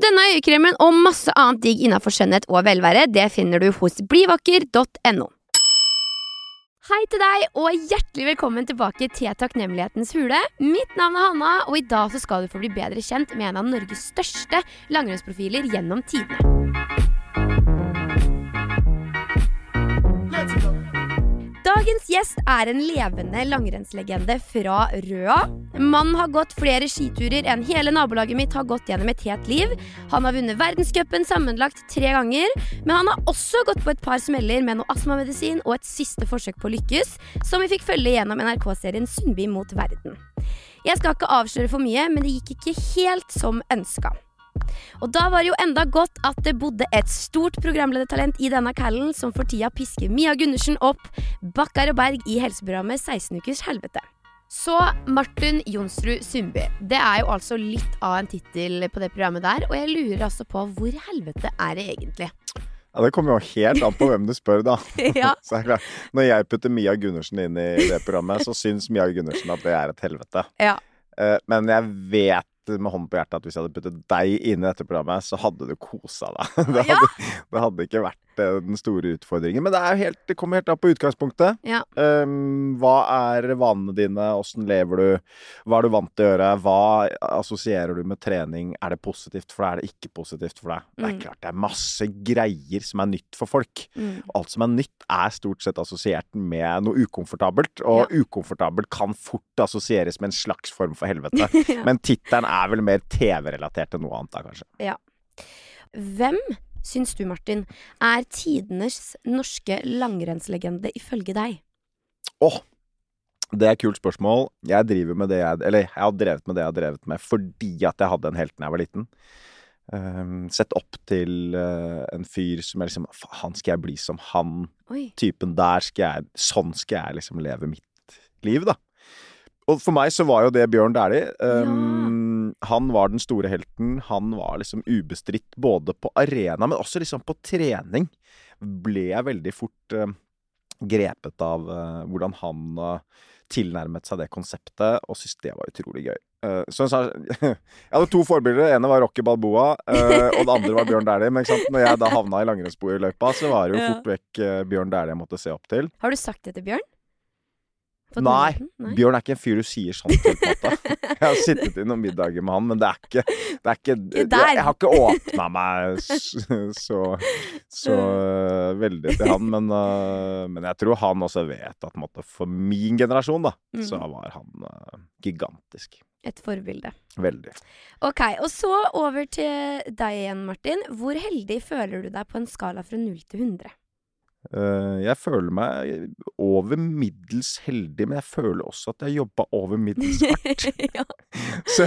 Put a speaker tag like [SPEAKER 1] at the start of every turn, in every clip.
[SPEAKER 1] Denne øyekremen og masse annet digg innafor skjønnhet og velvære, det finner du hos blivakker.no. Hei til deg, og hjertelig velkommen tilbake til Takknemlighetens hule. Mitt navn er Hanna, og i dag skal du få bli bedre kjent med en av Norges største langrennsprofiler gjennom tidene. Dagens gjest er en levende langrennslegende fra Røa. Mannen har gått flere skiturer enn hele nabolaget mitt har gått gjennom et helt liv. Han har vunnet verdenscupen sammenlagt tre ganger, men han har også gått på et par smeller med noe astmamedisin og et siste forsøk på å lykkes, som vi fikk følge gjennom NRK-serien Sundby mot verden. Jeg skal ikke avsløre for mye, men det gikk ikke helt som ønska. Og da var det jo enda godt at det bodde et stort programledertalent i denne callen, som for tida pisker Mia Gundersen opp bakkar og berg i helseprogrammet 16 ukers helvete. Så Martin Jonsrud Sundby. Det er jo altså litt av en tittel på det programmet der, og jeg lurer altså på hvor helvete er det egentlig?
[SPEAKER 2] Ja, Det kommer jo helt an på hvem du spør, da.
[SPEAKER 1] Ja.
[SPEAKER 2] Så klart, Når jeg putter Mia Gundersen inn i det programmet, så syns Mia Gundersen at det er et helvete.
[SPEAKER 1] Ja.
[SPEAKER 2] Eh, Men jeg vet med hånden på hjertet at hvis jeg hadde puttet deg inn i dette programmet, så hadde du kosa deg. Det hadde, det hadde ikke vært den store utfordringen. Men det, er helt, det kommer helt an på utgangspunktet.
[SPEAKER 1] Ja.
[SPEAKER 2] Um, hva er vanene dine? Åssen lever du? Hva er du vant til å gjøre? Hva assosierer du med trening? Er det positivt for deg? Er det ikke positivt for deg? Det er
[SPEAKER 1] Mm.
[SPEAKER 2] klart det er masse greier som er nytt for folk.
[SPEAKER 1] Mm.
[SPEAKER 2] Alt som er nytt, er stort sett assosiert med noe ukomfortabelt. Og ukomfortabelt kan fort assosieres med en slags form for helvete.
[SPEAKER 1] Ja.
[SPEAKER 2] Men tittelen er vel mer TV-relatert enn noe annet, da, kanskje. Ja.
[SPEAKER 1] Hvem syns du, Martin, er tidenes norske langrennslegende ifølge deg?
[SPEAKER 2] Åh! Det er et kult spørsmål. Jeg driver med det jeg Eller jeg har drevet med det jeg har drevet med fordi at jeg hadde en helt da jeg var liten. Um, sett opp til uh, en fyr som er liksom "Faen, Han skal jeg bli som han.
[SPEAKER 1] Oi.
[SPEAKER 2] typen der skal jeg Sånn skal jeg liksom leve mitt liv, da. Og for meg så var jo det Bjørn Dæhlie. Um, Han var den store helten. Han var liksom ubestridt både på arena, men også liksom på trening. Ble jeg veldig fort eh, grepet av eh, hvordan han eh, tilnærmet seg det konseptet, og syntes det var utrolig gøy. Eh, så jeg, sa, jeg hadde to forbilder. Det ene var Rocky Balboa, eh, og det andre var Bjørn Dæhlie. Men når jeg da havna i langrennssporløypa, så var det jo fort vekk eh, Bjørn Dæhlie jeg måtte se opp til.
[SPEAKER 1] Har du sagt det til Bjørn?
[SPEAKER 2] Nei.
[SPEAKER 1] Nei.
[SPEAKER 2] Bjørn er ikke en fyr du sier sånn til. Jeg har sittet i noen middager med han, men det er ikke, det er ikke. Jeg har ikke åpna meg så, så veldig til han, men, øh, men jeg tror han også vet at måte, for min generasjon, da,
[SPEAKER 1] Mm.
[SPEAKER 2] så var han øh, gigantisk.
[SPEAKER 1] Et forbilde.
[SPEAKER 2] Veldig.
[SPEAKER 1] Ok, og så over til deg igjen, Martin. Hvor heldig føler du deg på en skala fra 0 til 100?
[SPEAKER 2] Eh, jeg føler meg over middels heldig, men jeg føler også at jeg jobba over middels hardt. Så,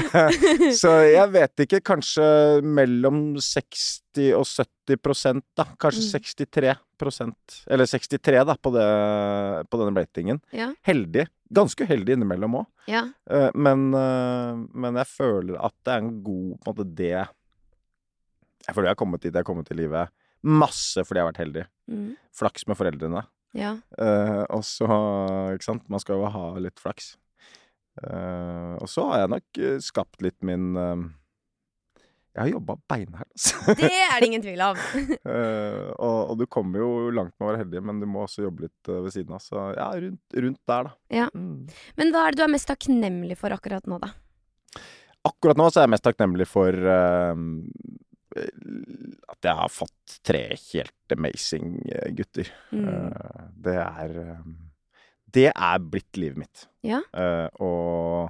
[SPEAKER 2] så jeg vet ikke. Kanskje mellom 60 og 70 prosent, da. Kanskje
[SPEAKER 1] Mm.
[SPEAKER 2] 63 prosent. Eller 63, da, på, det, på denne ratingen.
[SPEAKER 1] Ja.
[SPEAKER 2] Heldig. Ganske uheldig innimellom òg.
[SPEAKER 1] ja.
[SPEAKER 2] Men, eh, men jeg føler at det er en god på en måte det Jeg føler jeg har kommet dit jeg har kommet i livet. Masse fordi jeg har vært heldig.
[SPEAKER 1] Mm.
[SPEAKER 2] Flaks med foreldrene.
[SPEAKER 1] ja.
[SPEAKER 2] Uh, og så, ikke sant, man skal jo ha litt flaks. Uh, og så har jeg nok eh, skapt litt min uh, Jeg har jobba beinhardt, altså.
[SPEAKER 1] Det er det ingen tvil om.
[SPEAKER 2] Og, og du kommer jo langt med å være heldig, men du må også jobbe litt ved siden av. Så ja, rundt, rundt der, da.
[SPEAKER 1] Ja.
[SPEAKER 2] Mm.
[SPEAKER 1] Men hva er det du er mest takknemlig for akkurat nå, da?
[SPEAKER 2] Akkurat nå så er jeg mest takknemlig for at jeg har fått tre helt amazing eh, gutter.
[SPEAKER 1] Mm.
[SPEAKER 2] Eh, det er eh, Det er blitt livet mitt.
[SPEAKER 1] Ja.
[SPEAKER 2] Og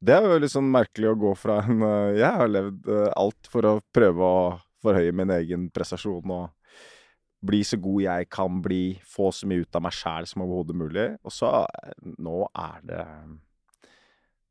[SPEAKER 2] Det er jo litt sånn merkelig å gå fra en Jeg har levd alt for å prøve å forhøye min egen prestasjon og bli så god jeg kan bli, få så mye ut av meg sjæl som overhodet mulig. Og så Nå er det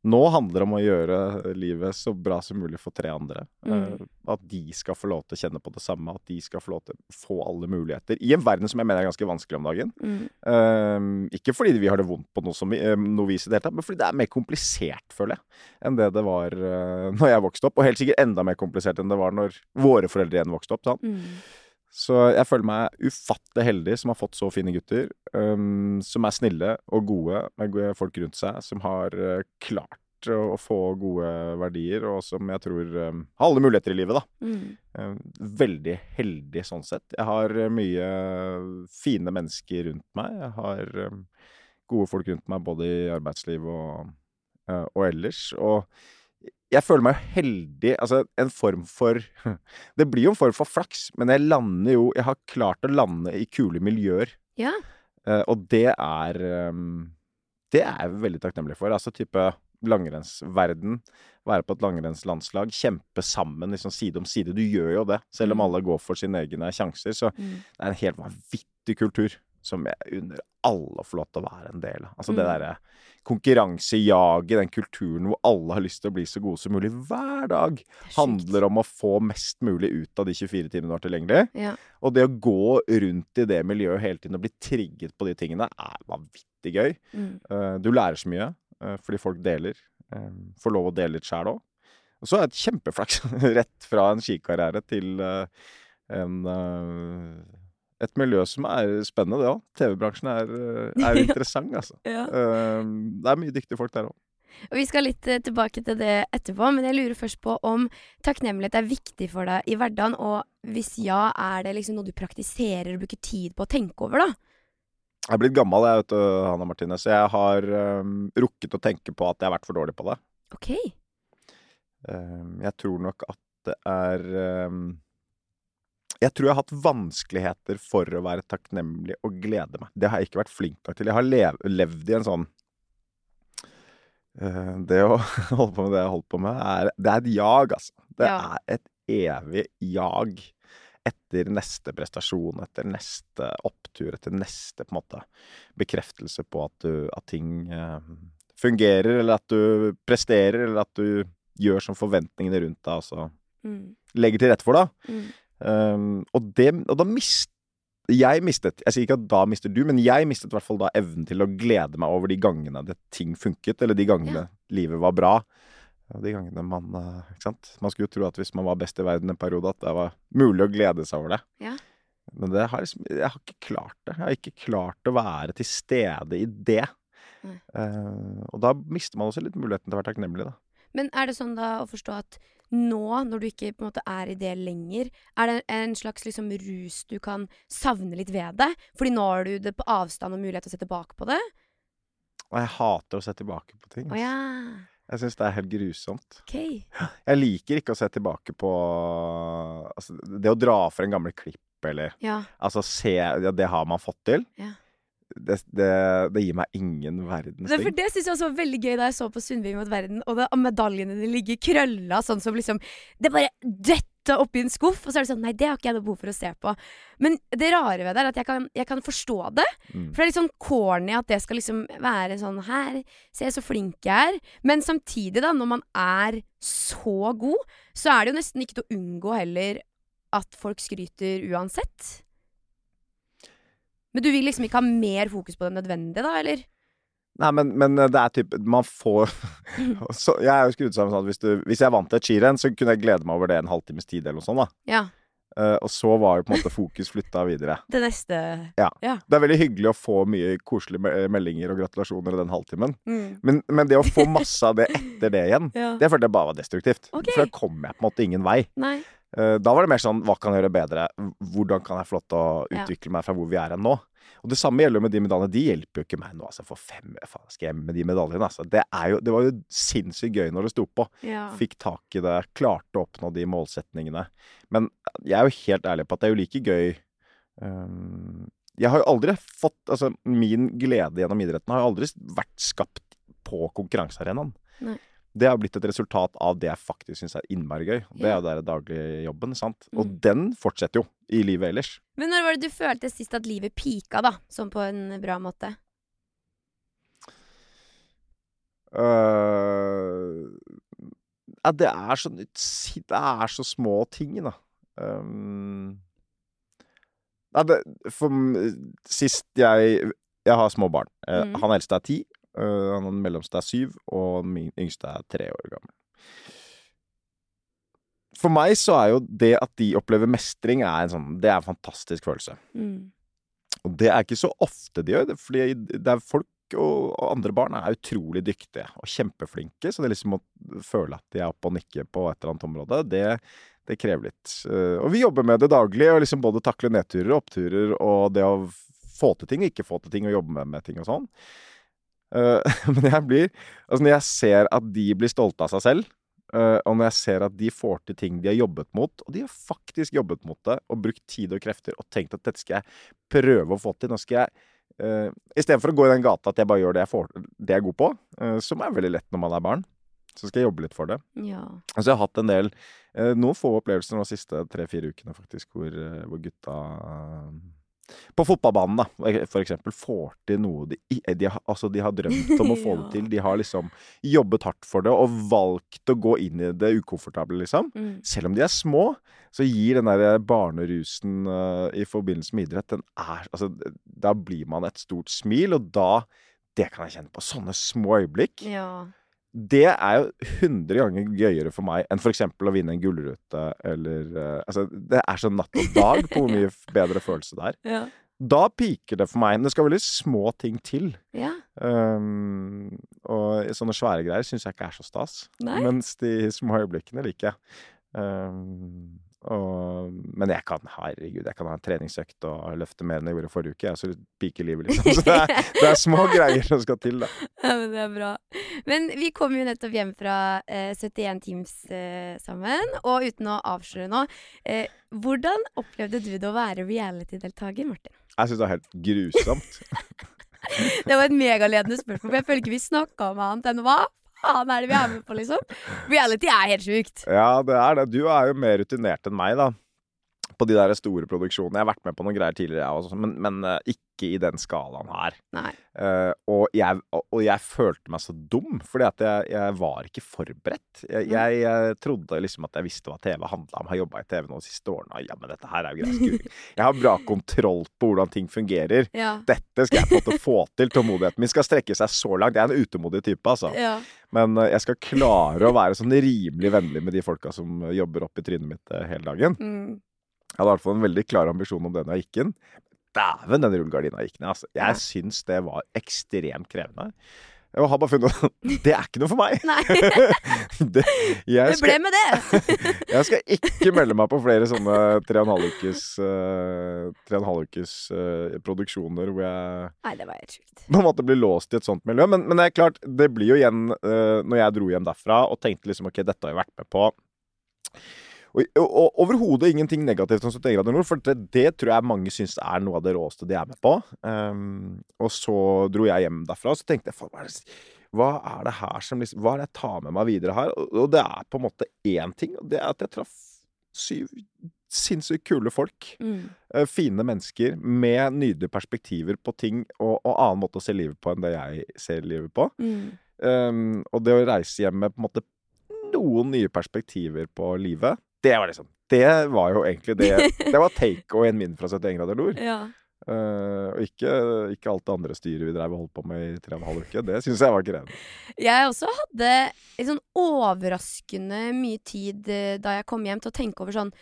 [SPEAKER 2] Nå handler det om å gjøre livet så bra som mulig for tre andre.
[SPEAKER 1] Mm.
[SPEAKER 2] Eh, at de skal få lov til å kjenne på det samme, at de skal få lov til å få alle muligheter. I en verden som jeg mener er ganske vanskelig om dagen.
[SPEAKER 1] Mm.
[SPEAKER 2] Eh, ikke fordi vi har det vondt på noe, som, vi- eh, noe vis i det hele tatt, men fordi det er mer komplisert, føler jeg, enn det det var uh, når jeg vokste opp. Og helt sikkert enda mer komplisert enn det var når våre foreldre igjen vokste opp. Sant?
[SPEAKER 1] Mm.
[SPEAKER 2] Så jeg føler meg ufattelig heldig som har fått så fine gutter. um, som er snille og gode med gode folk rundt seg. Som har uh, klart å, få gode verdier, og som jeg tror um, har alle muligheter i livet, da.
[SPEAKER 1] Mm.
[SPEAKER 2] Um, Veldig heldig sånn sett. Jeg har eh, mye fine mennesker rundt meg. Jeg har gode folk rundt meg både i arbeidsliv og, uh, og ellers. Og jeg føler meg jo heldig Altså en form for Det blir jo en form for flaks, men jeg lander jo Jeg har klart å lande i kule miljøer.
[SPEAKER 1] Ja.
[SPEAKER 2] Uh, og det er um, Det er jeg veldig takknemlig for. Altså type langrennsverden. Være på et langrennslandslag. Kjempe sammen liksom side om side. Du gjør jo det, selv om
[SPEAKER 1] Mm.
[SPEAKER 2] alle går for sine egne sjanser. Så
[SPEAKER 1] Mm.
[SPEAKER 2] det er en helt vanvittig kultur som jeg unner alle å få lov til å være en del av. Altså det
[SPEAKER 1] Mm.
[SPEAKER 2] derre konkurransejaget, den kulturen hvor alle har lyst til å bli så gode som mulig hver dag,
[SPEAKER 1] Det er
[SPEAKER 2] handler om å få mest mulig ut av de 24 timene du har tilgjengelig.
[SPEAKER 1] Ja.
[SPEAKER 2] Og det å gå rundt i det miljøet hele tiden og bli trigget på de tingene, er vanvittig gøy.
[SPEAKER 1] Mm.
[SPEAKER 2] Eh, Du lærer så mye eh, fordi folk deler. Eh, Får lov å dele litt sjæl òg. Og så er det et kjempeflaks rett fra en skikarriere til en et miljø som er spennende, det òg. TV-bransjen er, eh, er interessant, altså.
[SPEAKER 1] Ja.
[SPEAKER 2] Eh, Det er mye dyktige folk der òg.
[SPEAKER 1] Og Vi skal litt eh, tilbake til det etterpå, men jeg lurer først på om takknemlighet er viktig for deg i hverdagen, og hvis ja, er det liksom noe du praktiserer og bruker tid på å tenke over, da?
[SPEAKER 2] Jeg er blitt gammel, jeg, vet du, Hanna Martine, så jeg har um, rukket å tenke på at jeg har vært for dårlig på det.
[SPEAKER 1] Ok.
[SPEAKER 2] Um, Jeg tror nok at det er eh, Jeg tror jeg har hatt vanskeligheter for å være takknemlig og glede meg. Det har jeg ikke vært flink nok til. Jeg har lev, levd i en sånn uh, Det å holde på med det jeg har holdt på med, er, det er et jag, altså. Det
[SPEAKER 1] Ja.
[SPEAKER 2] er et evig jag etter neste prestasjon, etter neste opptur, etter neste på en måte bekreftelse på at, du, at ting uh, fungerer, eller at du presterer, eller at du gjør som forventningene rundt deg altså
[SPEAKER 1] Mm.
[SPEAKER 2] legger til rette for, da.
[SPEAKER 1] Mm.
[SPEAKER 2] Um, og, det, og da mist, Jeg mistet Jeg sier ikke at da mister du, men jeg mistet i hvert fall da evnen til å glede meg over de gangene det ting funket, eller de gangene livet var bra. Og de gangene man eh, Ikke sant. Man skulle jo tro at hvis man var best i verden en periode, at det var mulig å glede seg over det.
[SPEAKER 1] Ja.
[SPEAKER 2] Men det har liksom, jeg har ikke klart det. Jeg har ikke klart å være til stede i det. Eh, og da mister man også litt muligheten til å være takknemlig, da.
[SPEAKER 1] Men er det sånn da å forstå at nå, når du ikke på en måte er i det lenger, er det en slags liksom rus du kan savne litt ved det? Fordi nå har du det på avstand og mulighet til å se tilbake på det?
[SPEAKER 2] Og jeg hater å se tilbake på ting. Oh,
[SPEAKER 1] ja.
[SPEAKER 2] Jeg syns det er helt grusomt.
[SPEAKER 1] Okay.
[SPEAKER 2] Jeg liker ikke å se tilbake på altså, Det å dra for en gammel klipp, eller
[SPEAKER 1] Ja.
[SPEAKER 2] Altså, se ja, Det har man fått til.
[SPEAKER 1] Ja.
[SPEAKER 2] Det, det, det gir meg ingen verdens
[SPEAKER 1] for
[SPEAKER 2] ting.
[SPEAKER 1] det syns jeg også var veldig gøy da jeg så på Sundby mot verden, og det, medaljene de ligger krølla sånn som liksom Det bare detta oppi en skuff, og så er det sånn Nei, det har ikke jeg noe behov for å se på. Men det rare ved det er at jeg kan, jeg kan forstå det.
[SPEAKER 2] Mm.
[SPEAKER 1] For det er litt sånn corny at det skal liksom være sånn Her, se så flink jeg er. Men samtidig, da, når man er så god, så er det jo nesten ikke til å unngå heller at folk skryter uansett. Men du vil liksom ikke ha mer fokus på det enn nødvendig, da, eller?
[SPEAKER 2] Nei, men, men det er typ Man får så, Jeg er jo skrudd sammen sånn at hvis, du, hvis jeg vant et skirenn, så kunne jeg glede meg over det en halvtimes tid, eller noe sånt. da
[SPEAKER 1] Ja.
[SPEAKER 2] Uh, Og så var jo på en måte fokus flytta videre.
[SPEAKER 1] Det neste Ja.
[SPEAKER 2] Det er veldig hyggelig å få mye koselige me- meldinger og gratulasjoner i den halvtimen.
[SPEAKER 1] mm.
[SPEAKER 2] Men, men det å få masse av det etter det igjen,
[SPEAKER 1] Ja.
[SPEAKER 2] det følte jeg bare var destruktivt.
[SPEAKER 1] Okay.
[SPEAKER 2] For da kom jeg på en måte ingen vei.
[SPEAKER 1] Nei.
[SPEAKER 2] Eh, Da var det mer sånn hva kan jeg gjøre bedre? Hvordan kan jeg få lov til å utvikle meg fra hvor vi er hen nå? Og det samme gjelder jo med de medaljene. De hjelper jo ikke meg nå, altså. For fem faen skal jeg med de medaljene, altså. Det, er jo, det var jo sinnssykt gøy når det sto på.
[SPEAKER 1] Ja.
[SPEAKER 2] Fikk tak i det, klarte å oppnå de målsetningene. Men jeg er jo helt ærlig på at det er jo like gøy um, Jeg har jo aldri fått Altså, min glede gjennom idretten har jo aldri vært skapt på konkurransearenaen. Det har blitt et resultat av det jeg faktisk syns er innmari gøy. Det er jo den daglige jobben, sant. Og
[SPEAKER 1] Mm.
[SPEAKER 2] den fortsetter jo i livet ellers.
[SPEAKER 1] Men når var det du følte sist at livet pika, da? Sånn på en bra måte?
[SPEAKER 2] Uh, ja, det er så Det er så små ting, da. Um, ja, det For sist jeg Jeg har små barn. Eh,
[SPEAKER 1] Mm.
[SPEAKER 2] Han eldste er ti, øh, han mellomste er syv, og min yngste er tre år gammel. For meg så er jo det at de opplever mestring, er en sånn Det er en fantastisk følelse.
[SPEAKER 1] Mm.
[SPEAKER 2] Og det er ikke så ofte de gjør det, fordi det er folk og, og andre barn er utrolig dyktige og kjempeflinke, så det liksom å føle at de er oppe og nikker på et eller annet område, det, det krever litt. Eh, Og vi jobber med det daglig, og liksom både takle nedturer og oppturer, og det å få til ting og ikke få til ting, og jobbe med, med ting og sånn. Eh, Men jeg blir Altså, når jeg ser at de blir stolte av seg selv, uh, og når jeg ser at de får til ting de har jobbet mot, og de har faktisk jobbet mot det, og brukt tid og krefter, og tenkt at dette skal jeg prøve å få til, nå skal jeg uh, Istedenfor å gå i den gata at jeg bare gjør det jeg, får, det jeg er god på, uh, som er veldig lett når man er barn, så skal jeg jobbe litt for det.
[SPEAKER 1] Ja.
[SPEAKER 2] Altså, jeg har hatt en del uh, Noen få opplevelser de siste tre-fire ukene, faktisk, hvor, uh, hvor gutta eh, på fotballbanen, da, for eksempel, får til noe de, de, har, altså, de har drømt om å få det til. De har liksom jobbet hardt for det og valgt å gå inn i det ukomfortable, liksom.
[SPEAKER 1] Mm.
[SPEAKER 2] Selv om de er små, så gir den der barnerusen uh, i forbindelse med idrett, den er Altså, da blir man et stort smil, og da Det kan jeg kjenne på. Sånne små øyeblikk.
[SPEAKER 1] ja.
[SPEAKER 2] Det er jo 100 ganger gøyere for meg enn f.eks. å vinne en gullrute eller uh, Altså, det er så natt og dag på hvor mye bedre følelse det er.
[SPEAKER 1] Ja.
[SPEAKER 2] Da piker det for meg. Men det skal veldig små ting til.
[SPEAKER 1] ja.
[SPEAKER 2] Um, og sånne svære greier syns jeg ikke er så stas.
[SPEAKER 1] Nei.
[SPEAKER 2] Mens de små øyeblikkene liker jeg. Um, og, men jeg kan herregud, jeg kan ha en treningsøkt og løfte mer enn jeg gjorde forrige uke. Jeg er så piker livet, liksom. Så det er, det er små greier som skal til, da.
[SPEAKER 1] Ja, men det er bra. Men vi kom jo nettopp hjem fra eh, 71 Teams eh, sammen, og uten å avsløre nå eh, Hvordan opplevde du det å være reality-deltaker, Martin?
[SPEAKER 2] Jeg syns det var helt grusomt.
[SPEAKER 1] Det var et megaledende spørsmål, for jeg føler ikke vi snakka om annet enn hva faen er det vi er med på, liksom? Reality er helt sjukt.
[SPEAKER 2] Ja, det er det. Du er jo mer rutinert enn meg, da. På de der store produksjonene. Jeg har vært med på noen greier tidligere, også, men, men eh, ikke i den skalaen her. Eh, og, jeg, og jeg følte meg så dum, fordi at jeg, jeg var ikke forberedt. Jeg, jeg, trodde liksom at jeg visste hva TV handla om, har jobba i TV nå de siste årene. Ja, men dette her er jo greit skuring. Jeg har bra kontroll på hvordan ting fungerer.
[SPEAKER 1] Ja.
[SPEAKER 2] Dette skal jeg på en måte få til. Tålmodigheten min skal strekke seg så langt. Jeg er en utålmodig type, altså.
[SPEAKER 1] ja.
[SPEAKER 2] Men eh, jeg skal klare å være sånn rimelig vennlig med de folka som jobber opp i trynet mitt hele dagen.
[SPEAKER 1] Mm.
[SPEAKER 2] Jeg hadde i hvert fall en veldig klar ambisjon om den jeg gikk inn. Dæven, den rullegardina gikk ned. Altså. Jeg
[SPEAKER 1] Ja.
[SPEAKER 2] syns det var ekstremt krevende. Jeg har bare funnet ut det er ikke noe for meg. Det, jeg,
[SPEAKER 1] det ble med det.
[SPEAKER 2] jeg skal ikke melde meg på flere sånne tre og en halv ukes, uh, tre og en halv ukes uh, produksjoner hvor jeg
[SPEAKER 1] Nei, det var helt sjukt.
[SPEAKER 2] på en måte blir låst i et sånt miljø. Men, men det er klart, det blir jo igjen uh, Når jeg dro hjem derfra og tenkte liksom ok, dette har jeg vært med på. Og, og, og overhodet ingenting negativt om 71 grader nord, for det, det tror jeg mange syns er noe av det råeste de er med på. Um, og så dro jeg hjem derfra, og så tenkte jeg faen, hva er det, er her som liksom Hva er det jeg tar med meg videre her? Og, og det er på en måte én ting, og det er at jeg traff syv sinnssykt kule folk.
[SPEAKER 1] Mm.
[SPEAKER 2] Eh, fine mennesker med nydelige perspektiver på ting og, og annen måte å se livet på enn det jeg ser livet på.
[SPEAKER 1] Mm.
[SPEAKER 2] Um, og det å reise hjem med på en måte noen nye perspektiver på livet, det var liksom Det var jo egentlig det Det var takeawayen min fra 71 grader nord.
[SPEAKER 1] Ja.
[SPEAKER 2] Uh, og ikke, ikke alt det andre styret vi drev og holdt på med i tre og en halv uke. Det syns jeg var krevende.
[SPEAKER 1] Jeg også hadde sånn overraskende mye tid eh, da jeg kom hjem til å tenke over sånn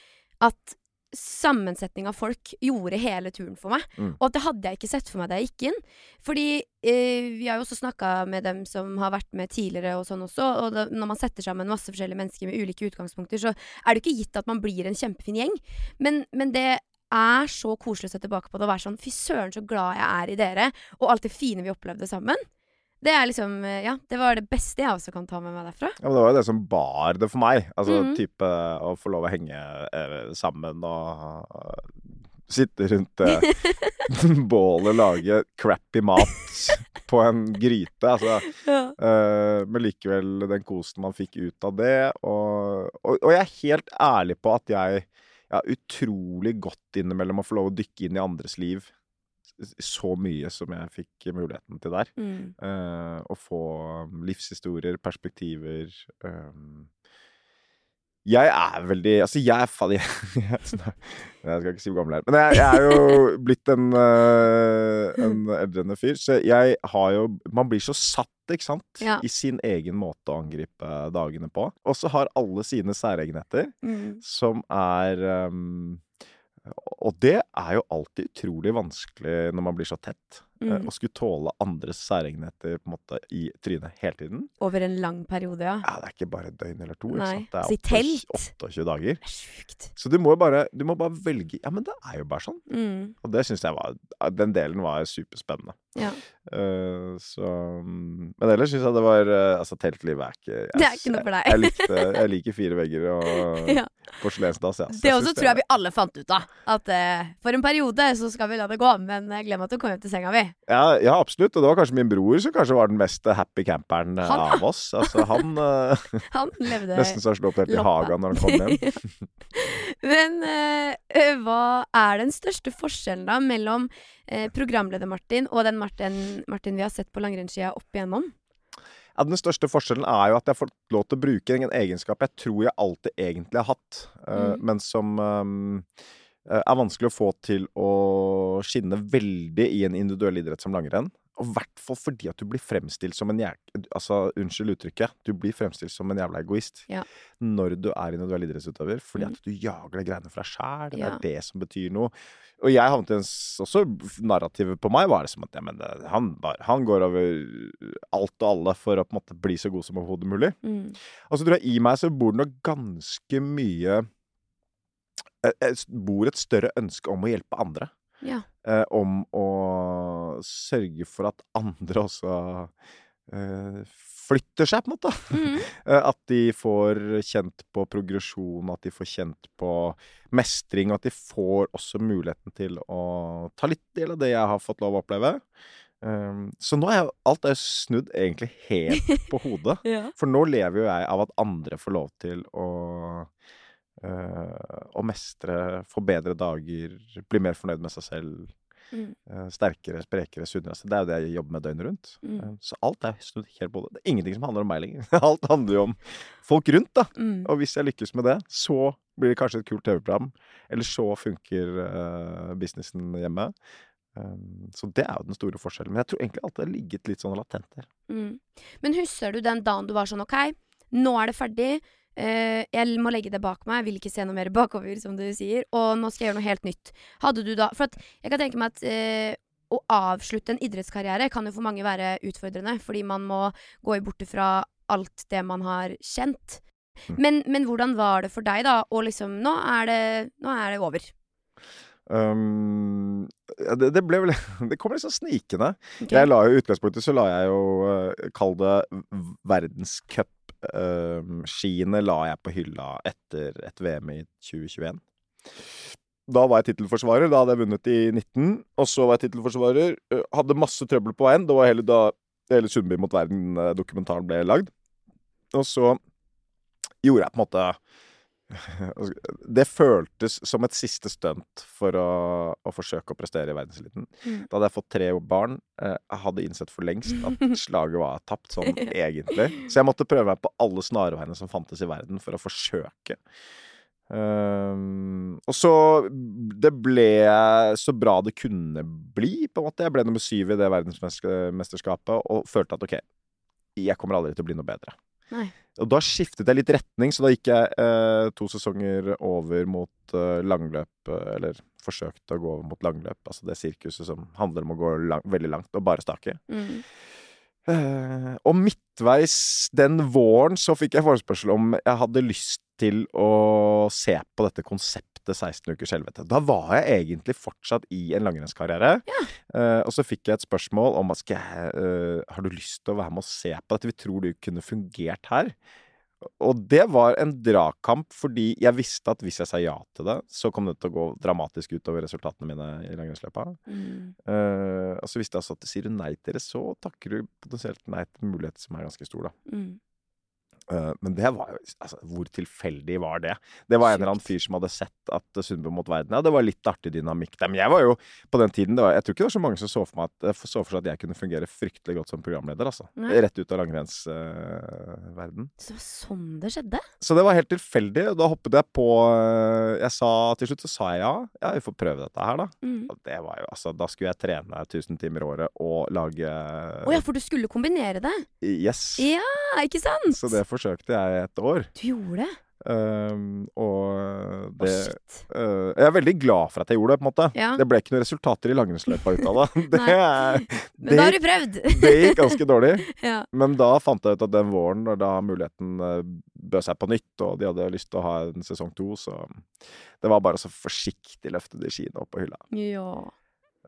[SPEAKER 1] at sammensetning av folk gjorde hele turen for meg.
[SPEAKER 2] Mm.
[SPEAKER 1] Og at det hadde jeg ikke sett for meg da jeg gikk inn. Fordi eh, vi har jo også snakka med dem som har vært med tidligere og sånn også, og da, når man setter sammen masse forskjellige mennesker med ulike utgangspunkter, så er det ikke gitt at man blir en kjempefin gjeng. Men, men det er så koselig å se tilbake på det og være sånn fy søren, så glad jeg er i dere, og alt det fine vi opplevde sammen. Det er liksom, eh, ja, det var det beste jeg også kan ta med meg derfra.
[SPEAKER 2] Ja, men det var jo det som bar det for meg. Altså
[SPEAKER 1] Mhm.
[SPEAKER 2] type å få lov å henge eh, sammen og Sitte rundt eh, bålet, lage crappy mat på en gryte. Altså,
[SPEAKER 1] Ja.
[SPEAKER 2] eh, men likevel den kosen man fikk ut av det. Og, og, og jeg er helt ærlig på at jeg jeg har utrolig godt innimellom å få lov å dykke inn i andres liv så mye som jeg fikk muligheten til der.
[SPEAKER 1] Mm.
[SPEAKER 2] Uh, å få livshistorier, perspektiver um, Jeg er veldig Altså, jeg er faen jeg, jeg, jeg skal ikke si hvor gammel jeg er, men jeg, jeg er jo blitt en, eh, en eldrende fyr, så jeg har jo Man blir så satt, ikke sant,
[SPEAKER 1] Ja.
[SPEAKER 2] i sin egen måte å angripe dagene på. Og så har alle sine særegenheter,
[SPEAKER 1] Mm.
[SPEAKER 2] som er um, Og det er jo alltid utrolig vanskelig når man blir så tett. Eh,
[SPEAKER 1] Mm.
[SPEAKER 2] Og skulle tåle andres særegenheter på en måte i trynet hele tiden.
[SPEAKER 1] Over en lang periode, ja.
[SPEAKER 2] Ja, det er ikke bare et døgn eller to. Ikke sant? Det er
[SPEAKER 1] telt.
[SPEAKER 2] 28 dager.
[SPEAKER 1] Det er sjukt.
[SPEAKER 2] Så du må jo bare, du må bare velge Ja, men det er jo bare sånn.
[SPEAKER 1] Mm.
[SPEAKER 2] Og det syns jeg var Den delen var superspennende.
[SPEAKER 1] Ja.
[SPEAKER 2] Uh, så mm, Men ellers syns jeg det var eh, Altså, teltlivet er ikke jeg,
[SPEAKER 1] Det er ikke noe for deg.
[SPEAKER 2] Jeg, likte, jeg liker fire vegger og
[SPEAKER 1] Ja.
[SPEAKER 2] porselensdass, ja.
[SPEAKER 1] Det også tror jeg vi alle fant ut av. At uh, for en periode så skal vi la det gå, men glem at du kommer hjem til senga vi.
[SPEAKER 2] Ja, ja, absolutt. Og det var kanskje min bror som kanskje var den mest happy camperen eh,
[SPEAKER 1] Han,
[SPEAKER 2] av oss. Altså, han eh,
[SPEAKER 1] Han levde
[SPEAKER 2] Nesten så han slo opp helt i hagen når han kom hjem.
[SPEAKER 1] Men eh, hva er den største forskjellen da mellom uh, programleder-Martin og den Martin, Martin vi har sett på langrennsskia opp igjennom?
[SPEAKER 2] Ja, den største forskjellen er jo at jeg har fått lov til å bruke en egenskap jeg tror jeg alltid egentlig har hatt, uh,
[SPEAKER 1] Mm.
[SPEAKER 2] men som eh, er vanskelig å få til å skinne veldig i en individuell idrett som langrenn. Og i hvert fall fordi at du blir fremstilt som en jæk... Altså, unnskyld uttrykket. Du blir fremstilt som en jævla egoist
[SPEAKER 1] Ja.
[SPEAKER 2] når du er individuell idrettsutøver. Fordi
[SPEAKER 1] Mm.
[SPEAKER 2] at du jager de greiene for deg sjæl. Det
[SPEAKER 1] Ja.
[SPEAKER 2] er det som betyr noe. Og jeg havnet i en også Narrativet på meg var det som at ja, men det, han, han går over alt og alle for å på en måte bli så god som overhodet mulig.
[SPEAKER 1] Mm.
[SPEAKER 2] Og så tror jeg i meg så bor det nok ganske mye eh, eh, Bor et større ønske om å hjelpe andre.
[SPEAKER 1] Ja.
[SPEAKER 2] Eh, om å sørge for at andre også eh, flytter seg, på en måte.
[SPEAKER 1] Mm.
[SPEAKER 2] Eh, At de får kjent på progresjon, at de får kjent på mestring, og at de får også muligheten til å ta litt del av det jeg har fått lov å oppleve. Um, så nå er alt er snudd egentlig helt på hodet.
[SPEAKER 1] Ja.
[SPEAKER 2] For nå lever jo jeg av at andre får lov til å å mestre, få bedre dager, bli mer fornøyd med seg selv.
[SPEAKER 1] Mm.
[SPEAKER 2] eh, sterkere, sprekere, sunnere. Det er jo det jeg jobber med døgnet rundt.
[SPEAKER 1] Mm.
[SPEAKER 2] Eh, Så alt er snudd helt på det. Det er ingenting som handler om meg lenger. Alt handler jo om folk rundt, da.
[SPEAKER 1] Mm.
[SPEAKER 2] Og hvis jeg lykkes med det, så blir det kanskje et kult TV-program. Eller så funker uh, businessen hjemme. Um, så det er jo den store forskjellen. Men jeg tror egentlig alltid det har ligget litt sånn latent der.
[SPEAKER 1] Mm. Men husker du den dagen du var sånn OK, nå er det ferdig. Eh, jeg må legge det bak meg. Jeg vil ikke se noe mer bakover, som du sier. Og nå skal jeg gjøre noe helt nytt. Hadde du da For at jeg kan tenke meg at uh, å avslutte en idrettskarriere kan jo for mange være utfordrende, fordi man må gå borte fra alt det man har kjent.
[SPEAKER 2] Mm.
[SPEAKER 1] Men, men hvordan var det for deg, da? Og liksom Nå er det, nå er det over.
[SPEAKER 2] Um, det, det ble vel Det kom sånn snikende.
[SPEAKER 1] Okay.
[SPEAKER 2] Jeg la jo utgangspunktet så la jeg jo uh, Kall det verdenscupskiene la jeg på hylla etter et VM i 2021. Da var jeg tittelforsvarer. Da hadde jeg vunnet i 19. Og så var jeg tittelforsvarer. Hadde masse trøbbel på veien. Det var hele da hele Sundby mot verden-dokumentaren ble lagd. Og så gjorde jeg på en måte Det føltes som et siste stunt for å, å forsøke å prestere i verdenseliten.
[SPEAKER 1] Mm.
[SPEAKER 2] Da hadde jeg fått tre barn. eh, Jeg hadde innsett for lengst at slaget var tapt, sånn egentlig. Så jeg måtte prøve meg på alle snarveiene som fantes i verden, for å forsøke. Um, og så Det ble så bra det kunne bli, på en måte. Jeg ble nummer syv i det verdensmesterskapet og følte at OK, jeg kommer aldri til å bli noe bedre.
[SPEAKER 1] Nei.
[SPEAKER 2] Og da skiftet jeg litt retning, så da gikk jeg eh, to sesonger over mot eh, langløp, eh, eller forsøkte å gå over mot langløp, altså det sirkuset som handler om å gå lang, veldig langt og bare stake.
[SPEAKER 1] Mm.
[SPEAKER 2] Eh, og midtveis den våren så fikk jeg forespørsel om jeg hadde lyst til å se på dette konseptet 16 ukers helvete. Da var jeg egentlig fortsatt i en langrennskarriere. Eh, og så fikk jeg et spørsmål om skal jeg, uh, har du lyst til å være med og se på dette. Vi tror du kunne fungert her. Og det var en dragkamp, fordi jeg visste at hvis jeg sa ja til det, så kom det til å gå dramatisk utover resultatene mine i langrennsløpa.
[SPEAKER 1] Mm.
[SPEAKER 2] Uh, og så visste jeg også at sier du nei til det, så takker du potensielt nei til en mulighet som er ganske stor, da.
[SPEAKER 1] Mm.
[SPEAKER 2] Eh, men det var jo Altså, hvor tilfeldig var det? Det var en eller annen fyr som hadde sett at Sundby mot verden Ja, det var litt artig dynamikk der. Men jeg var jo på den tiden det var, Jeg tror ikke det var så mange som så for, at, så for seg at jeg kunne fungere fryktelig godt som programleder, altså.
[SPEAKER 1] Nei.
[SPEAKER 2] Rett ut av langrennsverden.
[SPEAKER 1] Så det var sånn det skjedde?
[SPEAKER 2] så det var helt tilfeldig. og Da hoppet jeg på eh, Jeg sa til slutt så sa jeg ja. Ja, vi får prøve dette her, da.
[SPEAKER 1] Mm.
[SPEAKER 2] Det var jo altså Da skulle jeg trene 1000 timer i året og lage
[SPEAKER 1] Å ja, for du skulle kombinere det?
[SPEAKER 2] Yes.
[SPEAKER 1] Ja, ikke sant?
[SPEAKER 2] Så det forsøkte jeg et år.
[SPEAKER 1] Du gjorde det?
[SPEAKER 2] Um, og det
[SPEAKER 1] oh,
[SPEAKER 2] uh, Jeg er veldig glad for at jeg gjorde det, på en måte.
[SPEAKER 1] Ja.
[SPEAKER 2] Det ble ikke noen resultater i langrennsløypa ut av det. Det.
[SPEAKER 1] Men
[SPEAKER 2] det,
[SPEAKER 1] da har du prøvd!
[SPEAKER 2] det gikk ganske dårlig.
[SPEAKER 1] ja.
[SPEAKER 2] Men da fant jeg ut at den våren, da muligheten uh, bød seg på nytt, og de hadde lyst til å ha en sesong to, så det var bare så forsiktig løfte de skiene opp på hylla.
[SPEAKER 1] ja.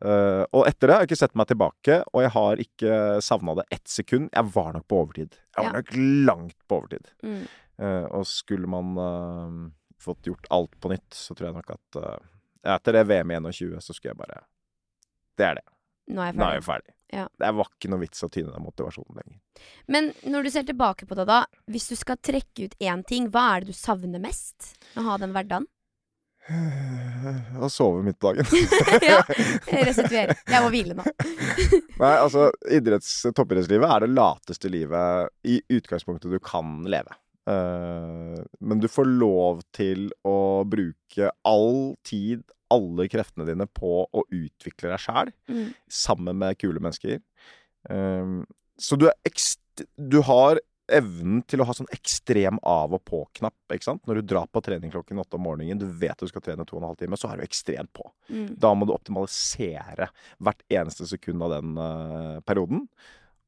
[SPEAKER 2] Uh, og etter det har jeg ikke sett meg tilbake, og jeg har ikke savna det ett sekund. Jeg var nok på overtid. Jeg var
[SPEAKER 1] Ja.
[SPEAKER 2] nok langt på overtid.
[SPEAKER 1] Mm.
[SPEAKER 2] Uh, og skulle man uh, fått gjort alt på nytt, så tror jeg nok at etter det VM i 21, så skulle jeg bare Det er det.
[SPEAKER 1] Nå er jeg
[SPEAKER 2] ferdig. er jeg ferdig.
[SPEAKER 1] Ja.
[SPEAKER 2] Det var ikke noe vits å tyne den motivasjonen lenger.
[SPEAKER 1] Men når du ser tilbake på det, da. Hvis du skal trekke ut én ting, hva er det du savner mest å ha den hverdagen?
[SPEAKER 2] Å sove midt på dagen.
[SPEAKER 1] ja, restituere. Jeg må hvile nå.
[SPEAKER 2] Nei, altså, idretts, toppidrettslivet er det lateste livet i utgangspunktet du kan leve. Uh, men du får lov til å bruke all tid, alle kreftene dine, på å utvikle deg sjæl.
[SPEAKER 1] Mm.
[SPEAKER 2] sammen med kule mennesker. Uh, så du er ekst... Du har evnen til å ha sånn ekstrem av og på-knapp. ikke sant? Når du drar på trening klokken åtte om morgenen, du vet du skal trene to og en halv time, så er du ekstremt på.
[SPEAKER 1] Mm.
[SPEAKER 2] Da må du optimalisere hvert eneste sekund av den uh, perioden.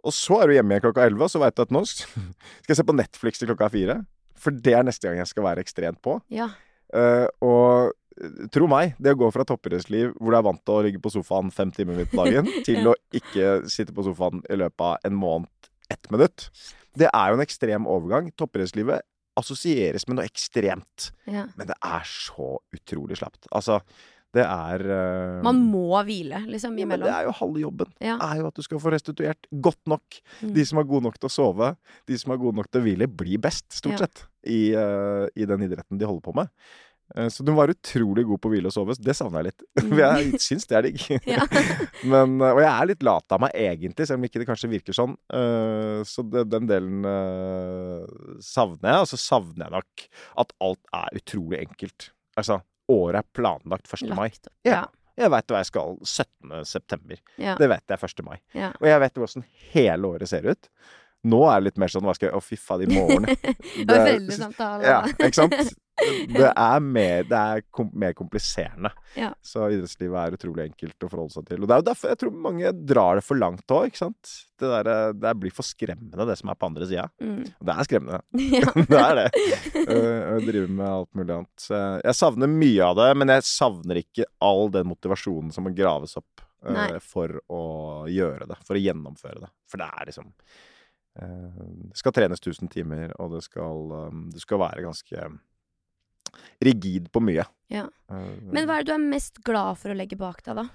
[SPEAKER 2] Og så er du hjemme igjen klokka elleve, og så veit du at nå skal jeg se på Netflix til klokka fire. For det er neste gang jeg skal være ekstremt på.
[SPEAKER 1] Ja.
[SPEAKER 2] Uh, og eh, tro meg, det å gå fra toppidrettsliv hvor du er vant til å ligge på sofaen fem timer midt på dagen, til å ikke sitte på sofaen i løpet av en måned ett minutt, det er jo en ekstrem overgang. Toppidrettslivet assosieres med noe ekstremt,
[SPEAKER 1] ja.
[SPEAKER 2] men det er så utrolig slapt. Altså, det er uh,
[SPEAKER 1] Man må hvile, liksom,
[SPEAKER 2] ja, men
[SPEAKER 1] imellom.
[SPEAKER 2] det er jo halve jobben.
[SPEAKER 1] Ja.
[SPEAKER 2] er jo at du skal få restituert godt nok.
[SPEAKER 1] Mm.
[SPEAKER 2] De som er gode nok til å sove, de som er gode nok til å hvile, blir best, stort
[SPEAKER 1] Ja.
[SPEAKER 2] sett, i, uh, i den idretten de holder på med. Eh, Så du var utrolig god på å hvile og sove. Det savner jeg litt.
[SPEAKER 1] Mm.
[SPEAKER 2] For jeg syns det er digg.
[SPEAKER 1] Ja.
[SPEAKER 2] Men, eh, og jeg er litt lat av meg egentlig, selv om ikke det kanskje virker sånn. Eh, Så det, den delen savner jeg. Og så savner jeg nok at alt er utrolig enkelt. Altså, året er planlagt 1. mai. Ja. Jeg veit hva jeg skal 17. september.
[SPEAKER 1] Ja.
[SPEAKER 2] Det vet jeg 1. mai.
[SPEAKER 1] Ja.
[SPEAKER 2] Og jeg vet hvordan hele året ser ut. Nå er det litt mer sånn hva skal jeg Å, fy faen, i morgen.
[SPEAKER 1] Og foreldresamtale.
[SPEAKER 2] ja, ikke sant? Det er mer, det er kom, mer kompliserende.
[SPEAKER 1] Ja.
[SPEAKER 2] Så idrettslivet er utrolig enkelt å forholde seg til. Og det er jo derfor jeg tror mange drar det for langt òg, ikke sant. Det, der, det blir for skremmende, det som er på andre sida.
[SPEAKER 1] Mm.
[SPEAKER 2] Og det er skremmende.
[SPEAKER 1] ja.
[SPEAKER 2] det er det. Å drive med alt mulig annet. Jeg, savner mye av det, men jeg savner ikke all den motivasjonen som må graves opp
[SPEAKER 1] Nei.
[SPEAKER 2] for å gjøre det. For å gjennomføre det. For det er liksom Det skal trenes 1000 timer, og det skal, du skal være ganske rigid på mye.
[SPEAKER 1] Ja.
[SPEAKER 2] Øh,
[SPEAKER 1] Men hva er det du er mest glad for å legge bak deg, da?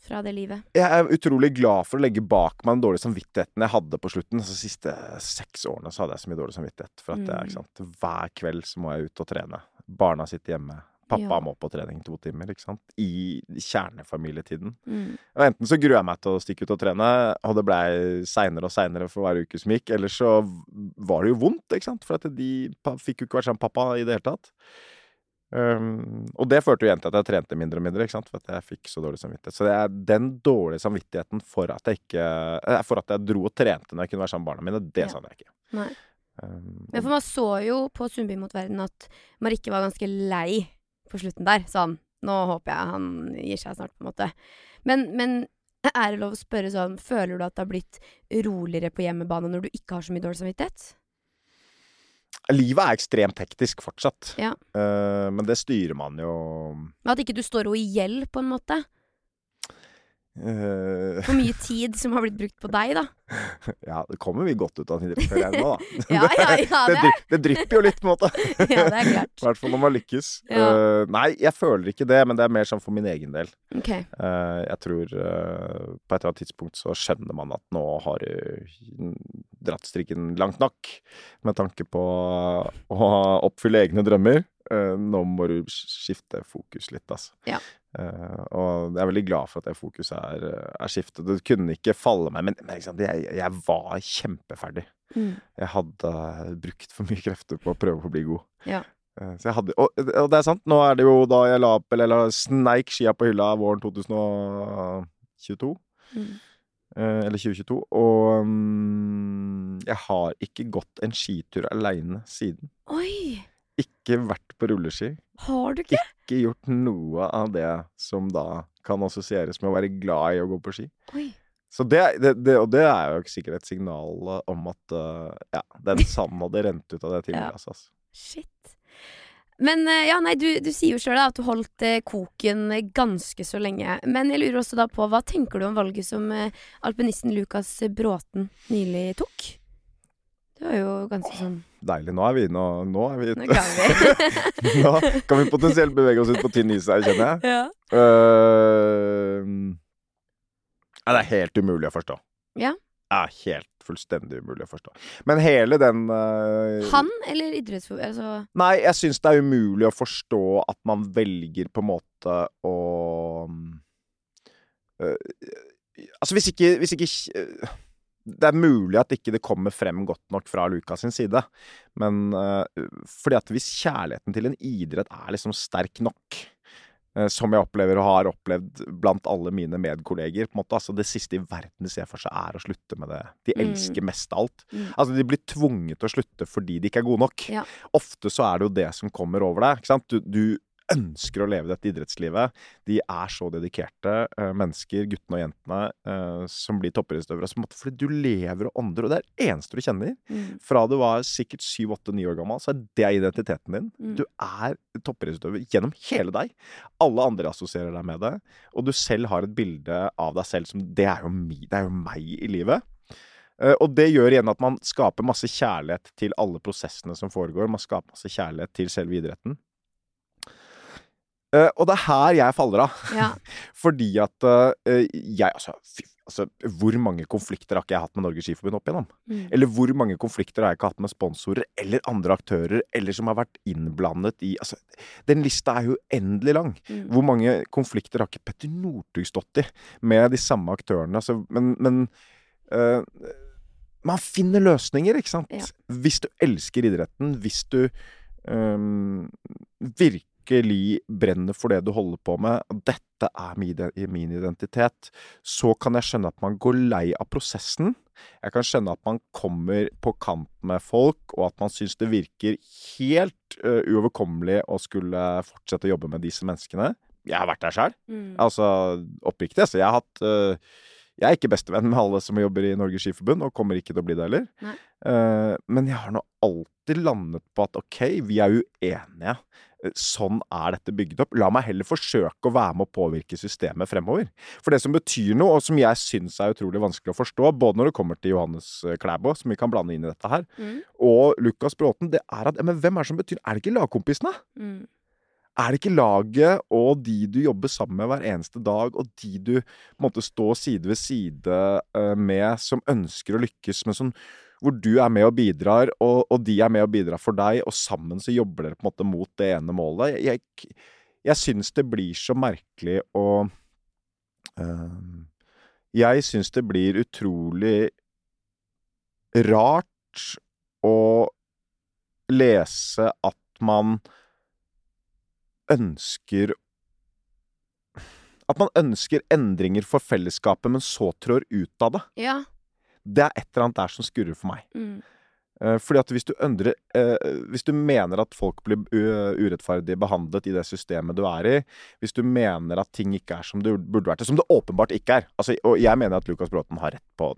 [SPEAKER 1] Fra det livet?
[SPEAKER 2] Jeg er utrolig glad for å legge bak meg den dårlige samvittigheten jeg hadde på slutten. Altså, de siste seks årene så hadde jeg så mye dårlig samvittighet. For at
[SPEAKER 1] Mm.
[SPEAKER 2] hver kveld så må jeg ut og trene. Barna sitter hjemme. Pappa
[SPEAKER 1] Ja.
[SPEAKER 2] må på trening to timer, ikke sant. I kjernefamilietiden.
[SPEAKER 1] Mm.
[SPEAKER 2] Og enten så gruer jeg meg til å stikke ut og trene, og det blei seinere og seinere for hver uke som gikk. Eller så var det jo vondt, ikke sant. For at de fikk jo ikke vært sammen med pappa i det hele tatt. Um, og det førte jo igjen til at jeg trente mindre og mindre, ikke sant? for at jeg fikk så dårlig samvittighet. Så det er den dårlige samvittigheten for at jeg ikke eh, For at jeg dro og trente når jeg kunne være sammen med barna mine, det
[SPEAKER 1] Ja.
[SPEAKER 2] savner jeg ikke.
[SPEAKER 1] Nei.
[SPEAKER 2] Um,
[SPEAKER 1] Men for man så jo på Sundby mot verden at Marikke var ganske lei på slutten der. Sånn Nå håper jeg han gir seg snart, på en måte. Men, men er det lov å spørre sånn Føler du at det har blitt roligere på hjemmebane når du ikke har så mye dårlig samvittighet?
[SPEAKER 2] livet er ekstremt hektisk fortsatt,
[SPEAKER 1] Ja.
[SPEAKER 2] Uh, men det styrer man jo
[SPEAKER 1] Men at ikke du står henne i gjeld, på en måte?
[SPEAKER 2] Eh,
[SPEAKER 1] For mye tid som har blitt brukt på deg, da.
[SPEAKER 2] ja, det kommer vi godt ut av føler jeg nå, da.
[SPEAKER 1] Ja, ja, ja,
[SPEAKER 2] det,
[SPEAKER 1] det,
[SPEAKER 2] det drypper jo litt, på en måte.
[SPEAKER 1] ja, det er
[SPEAKER 2] I
[SPEAKER 1] klart.
[SPEAKER 2] hvert fall når man lykkes.
[SPEAKER 1] Ja.
[SPEAKER 2] Uh, nei, jeg føler ikke det, men det er mer sånn for min egen del.
[SPEAKER 1] Ok.
[SPEAKER 2] Uh, jeg tror uh, på et eller annet tidspunkt så skjønner man at nå har du dratt strikken langt nok med tanke på å oppfylle egne drømmer. Eh, nå må du skifte fokus litt, altså.
[SPEAKER 1] Ja.
[SPEAKER 2] Uh, og jeg er veldig glad for at det fokuset er, er skiftet. Det kunne ikke falle meg, men, men liksom, jeg, jeg var kjempeferdig.
[SPEAKER 1] Mm.
[SPEAKER 2] Jeg hadde brukt for mye krefter på å prøve å bli god.
[SPEAKER 1] Ja.
[SPEAKER 2] Eh, hadde, og, og det er sant, nå er det jo da jeg la opp, eller, eller sneik skia på hylla våren 2022.
[SPEAKER 1] Mm.
[SPEAKER 2] eh, Eller 2022. Og um, jeg har ikke gått en skitur aleine siden.
[SPEAKER 1] Oi!
[SPEAKER 2] Ikke vært på rulleski.
[SPEAKER 1] Har du ikke?
[SPEAKER 2] Ikke gjort noe av det som da kan assosieres med å være glad i å gå på ski.
[SPEAKER 1] Oi.
[SPEAKER 2] Så det, det, det, og det er jo sikkert et signal eh, om at uh, ja, den sanden hadde rent ut av det timeglasset. Altså.
[SPEAKER 1] Shit. Men eh, ja, nei, du, du sier jo sjøl at du holdt eh, koken ganske så lenge. Men jeg lurer også da på, hva tenker du om valget som eh, alpinisten Lukas Bråten nylig tok? Det var jo ganske sånn
[SPEAKER 2] Deilig. Nå er vi nå, nå er vi
[SPEAKER 1] Nå kan vi.
[SPEAKER 2] Nå kan vi potensielt bevege oss ut på tynn is her, kjenner jeg.
[SPEAKER 1] ja.
[SPEAKER 2] Uh, nei, det er helt umulig å forstå.
[SPEAKER 1] Ja.
[SPEAKER 2] Det er helt fullstendig umulig å forstå. Men hele den uh,
[SPEAKER 1] Han eller idrettsforbund? Altså
[SPEAKER 2] Nei, jeg syns det er umulig å forstå at man velger på en måte å uh, Altså, hvis ikke, hvis ikke øh, Det er mulig at ikke det kommer frem godt nok fra Lukas sin side, men øh, fordi at hvis kjærligheten til en idrett er liksom sterk nok eh, som jeg opplever og har opplevd blant alle mine medkolleger. på en måte, altså Det siste i verden de ser for seg, er å slutte med det de
[SPEAKER 1] Mm.
[SPEAKER 2] elsker mest av alt.
[SPEAKER 1] Mm.
[SPEAKER 2] Altså De blir tvunget til å slutte fordi de ikke er gode nok.
[SPEAKER 1] Ja.
[SPEAKER 2] Ofte så er det jo det som kommer over deg. ikke sant? Du, du ønsker å leve dette idrettslivet. De er så dedikerte uh, mennesker, guttene og jentene, uh, som blir toppidrettsutøvere. Fordi du lever og ånder, og det er det eneste du kjenner.
[SPEAKER 1] mm,
[SPEAKER 2] Fra du var sikkert syv, åtte, ni år gammel, så er det identiteten din.
[SPEAKER 1] Mm.
[SPEAKER 2] Du er toppidrettsutøver gjennom hele deg. Alle andre assosierer deg med det, og du selv har et bilde av deg selv som Det er jo, mi, det er jo meg i livet. Eh, og det gjør igjen at man skaper masse kjærlighet til alle prosessene som foregår. Man skaper masse kjærlighet til selve idretten. Eh, og det er her jeg faller av.
[SPEAKER 1] ja.
[SPEAKER 2] Fordi at uh, jeg altså, fy, altså Hvor mange konflikter har ikke jeg hatt med Norges Skiforbund opp igjennom?
[SPEAKER 1] Mm.
[SPEAKER 2] Eller hvor mange konflikter har jeg ikke hatt med sponsorer eller andre aktører, eller som har vært innblandet i Altså, den lista er jo uendelig lang.
[SPEAKER 1] Mm.
[SPEAKER 2] Hvor mange konflikter har ikke Petter Northug stått i med de samme aktørene? Altså, men men uh, man finner løsninger, ikke sant?
[SPEAKER 1] Ja.
[SPEAKER 2] Hvis du elsker idretten, hvis du um, virkelig brenner for det du holder på med, dette er min, min identitet, så kan jeg skjønne at man går lei av prosessen. Jeg kan skjønne at man kommer på kamp med folk, og at man syns det virker helt uh, uoverkommelig å skulle fortsette å jobbe med disse menneskene. Jeg har vært der sjøl.
[SPEAKER 1] Mm.
[SPEAKER 2] Altså oppriktig. Så jeg har hatt uh, Jeg er ikke bestevenn med alle som jobber i Norges Skiforbund, og kommer ikke til å bli det heller. Eh, men jeg har nå alltid landet på at ok, vi er uenige. Eh, Sånn er dette bygd opp. La meg heller forsøke å være med å påvirke systemet fremover. For det som betyr noe, og som jeg syns er utrolig vanskelig å forstå, både når det kommer til Johannes eh, Klæbo, som vi kan blande inn i dette her,
[SPEAKER 1] Mm.
[SPEAKER 2] og Lukas Bråten, det er at Men hvem er det som betyr Er det ikke lagkompisene?
[SPEAKER 1] Mm.
[SPEAKER 2] Er det ikke laget og de du jobber sammen med hver eneste dag, og de du måtte stå side ved side eh, med, som ønsker å lykkes, men som, hvor du er med og bidrar, og, og de er med og bidrar for deg, og sammen så jobber dere på en måte mot det ene målet? Jeg, jeg, jeg syns det blir så merkelig å eh, Jeg syns det blir utrolig rart å lese at man ønsker At man ønsker endringer for fellesskapet, men så trår ut av det.
[SPEAKER 1] Ja.
[SPEAKER 2] Det er et eller annet der som skurrer for meg.
[SPEAKER 1] Mm.
[SPEAKER 2] Eh, fordi at hvis du øndrer eh, Hvis du mener at folk blir urettferdig behandlet i det systemet du er i, hvis du mener at ting ikke er som det burde vært, som det åpenbart ikke er altså, Og jeg mener at Lukas Bråten har rett på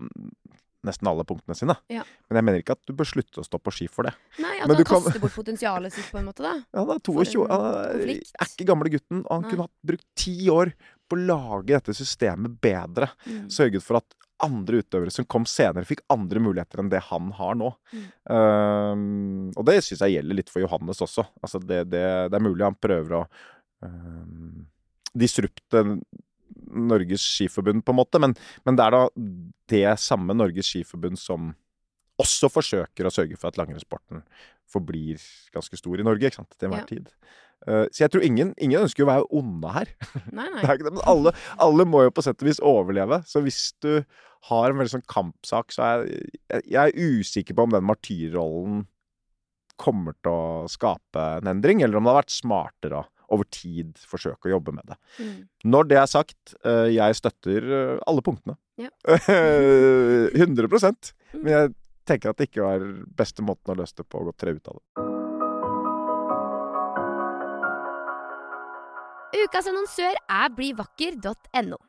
[SPEAKER 2] nesten alle punktene sine.
[SPEAKER 1] Ja.
[SPEAKER 2] Men jeg mener ikke at du bør slutte å stå på ski for det.
[SPEAKER 1] Nei, at
[SPEAKER 2] Men
[SPEAKER 1] han
[SPEAKER 2] kaster kan-
[SPEAKER 1] bort potensialet sitt, på en måte, da.
[SPEAKER 2] Ja,
[SPEAKER 1] da
[SPEAKER 2] 22,
[SPEAKER 1] en
[SPEAKER 2] han er, ikke gamle gutten, han
[SPEAKER 1] Nei.
[SPEAKER 2] kunne hatt brukt ti år på å lage dette systemet bedre.
[SPEAKER 1] Mm.
[SPEAKER 2] Sørget for at andre utøvere som kom senere, fikk andre muligheter enn det han har nå.
[SPEAKER 1] Mm.
[SPEAKER 2] Um, og det syns jeg gjelder litt for Johannes også. Altså det, det, det er mulig han prøver å um, disrupte Norges Skiforbund, på en måte, men, men det er da det samme Norges Skiforbund som også forsøker å sørge for at langrennssporten forblir ganske stor i Norge ikke sant, til enhver
[SPEAKER 1] Ja.
[SPEAKER 2] tid. Uh, så jeg tror ingen, ingen ønsker å være onde her.
[SPEAKER 1] Nei, nei.
[SPEAKER 2] Det er ikke det, men alle, alle må jo på sett og vis overleve. Så hvis du har en veldig sånn kampsak, så jeg, jeg, jeg er usikker på om den martyrrollen kommer til å skape en endring, eller om det har vært smartere å over tid forsøke å jobbe med det.
[SPEAKER 1] Mm.
[SPEAKER 2] Når det er sagt, eh, jeg støtter eh, alle punktene.
[SPEAKER 1] Ja.
[SPEAKER 2] 100
[SPEAKER 1] Mm.
[SPEAKER 2] Men jeg tenker at det ikke var beste måten å løse det på, å gå tre ut av det.
[SPEAKER 1] Ukas annonsør er blivakker.no.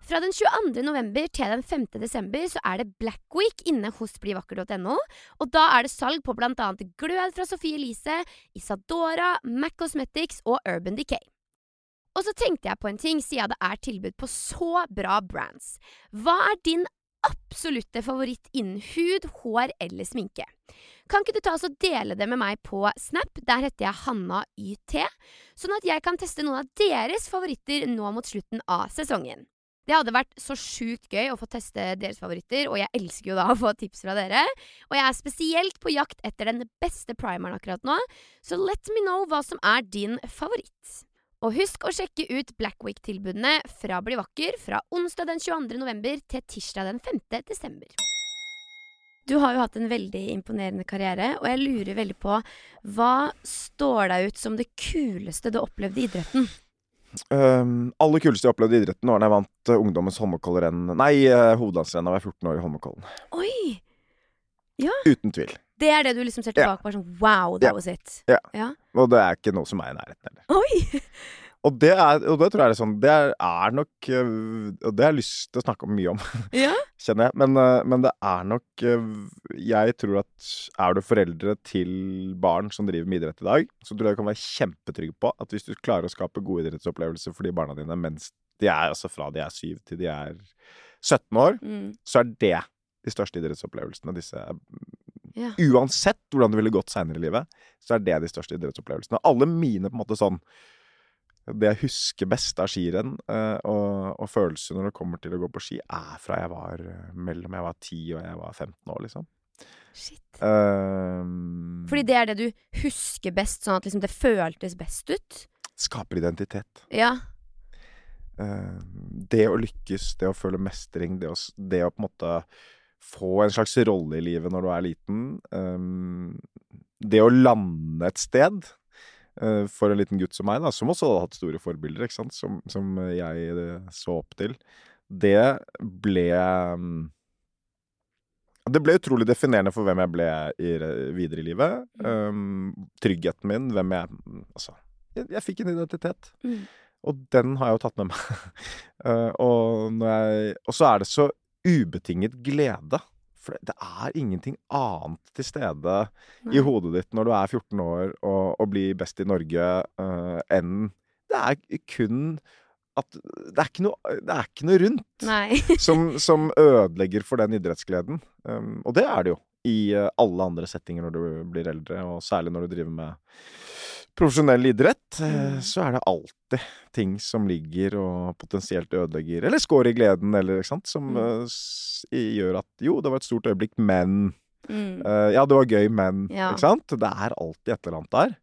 [SPEAKER 1] Fra den 22. november til den 5. desember så er det Black Week inne hos blivakker.no. Og da er det salg på annet Glød fra Sophie Elise, Isadora, Mac Cosmetics og Urban Decay. Og så tenkte jeg på en ting, siden det er tilbud på så bra brands. Hva er din absolutte favoritt innen hud, hår eller sminke? Kan ikke du ta oss og dele det med meg på Snap? Der heter jeg Hanna YT, sånn at jeg kan teste noen av deres favoritter nå mot slutten av sesongen. Det hadde vært så sjukt gøy å få teste deres favoritter, og jeg elsker jo da å få tips fra dere. Og jeg er spesielt på jakt etter den beste primeren akkurat nå, så let me know hva som er din favoritt. Og husk å sjekke ut Black Week-tilbudene fra Bli vakker fra onsdag den 22. november til tirsdag den 5. desember. Du har jo hatt en veldig imponerende karriere, og jeg lurer veldig på hva står deg ut som det kuleste du opplevde i idretten?
[SPEAKER 2] Um, aller kuleste jeg opplevde i idretten var da jeg vant uh, ungdommens Holmenkollrenn Nei, uh, hovedlandsrenn da jeg var 14 år i Holmenkollen.
[SPEAKER 1] Oi! Ja.
[SPEAKER 2] Uten tvil.
[SPEAKER 1] Det er det du liksom ser tilbake på? Ja. Sånn, wow, that
[SPEAKER 2] Ja.
[SPEAKER 1] was it.
[SPEAKER 2] Ja.
[SPEAKER 1] Ja.
[SPEAKER 2] Og det er ikke noe som er i nærheten heller.
[SPEAKER 1] Oi!
[SPEAKER 2] Og det, er, og det tror jeg er sånn Det er, nok uh, Og det har jeg lyst til å snakke mye om,
[SPEAKER 1] Ja.
[SPEAKER 2] kjenner jeg. Men, uh, men det er nok uh, Jeg tror at er du foreldre til barn som driver med idrett i dag, så tror jeg du kan være kjempetrygg på at hvis du klarer å skape gode idrettsopplevelser for de barna dine mens de er altså fra de er syv til de er 17 år,
[SPEAKER 1] Mm.
[SPEAKER 2] så er det de største idrettsopplevelsene. Disse,
[SPEAKER 1] Ja.
[SPEAKER 2] Uansett hvordan det ville gått seinere i livet, så er det de største idrettsopplevelsene. Alle mine på en måte sånn Det jeg husker best av skirenn eh, og, og følelser når det kommer til å gå på ski, er fra jeg var eh, mellom jeg var 10 og jeg var 15 år, liksom.
[SPEAKER 1] Shit.
[SPEAKER 2] Um,
[SPEAKER 1] Fordi det er det du husker best, sånn at liksom det føltes best ut?
[SPEAKER 2] Skaper identitet.
[SPEAKER 1] Ja.
[SPEAKER 2] Uh, det å lykkes, det å føle mestring, det å, det å på en måte få en slags rolle i livet når du er liten. um, det å lande et sted for en liten gutt som meg, da, som også hadde hatt store forbilder, ikke sant, som, som jeg eh, så opp til, det ble mm, Det ble utrolig definerende for hvem jeg ble i, videre i livet. Um, tryggheten min, hvem jeg Altså, jeg, jeg fikk en identitet.
[SPEAKER 1] Mm.
[SPEAKER 2] Og den har jeg jo tatt med meg. uh, og, jeg, og så er det så ubetinget glede. For det er ingenting annet til stede i hodet ditt når du er 14 år og, og blir best i Norge, uh, enn Det er kun at Det er ikke noe, det er ikke noe rundt som, som ødelegger for den idrettsgleden. Um, og det er det jo i eh, alle andre settinger når du blir eldre, og særlig når du driver med profesjonell idrett. eh,
[SPEAKER 1] Mm.
[SPEAKER 2] Så er det alltid ting som ligger og potensielt ødelegger, eller skår i gleden, eller ikke sant, som
[SPEAKER 1] Mm.
[SPEAKER 2] eh, gjør at jo, det var et stort øyeblikk, men
[SPEAKER 1] Mm.
[SPEAKER 2] uh, Ja, det var gøy, men
[SPEAKER 1] Ja.
[SPEAKER 2] Ikke sant? Det er alltid et eller annet der.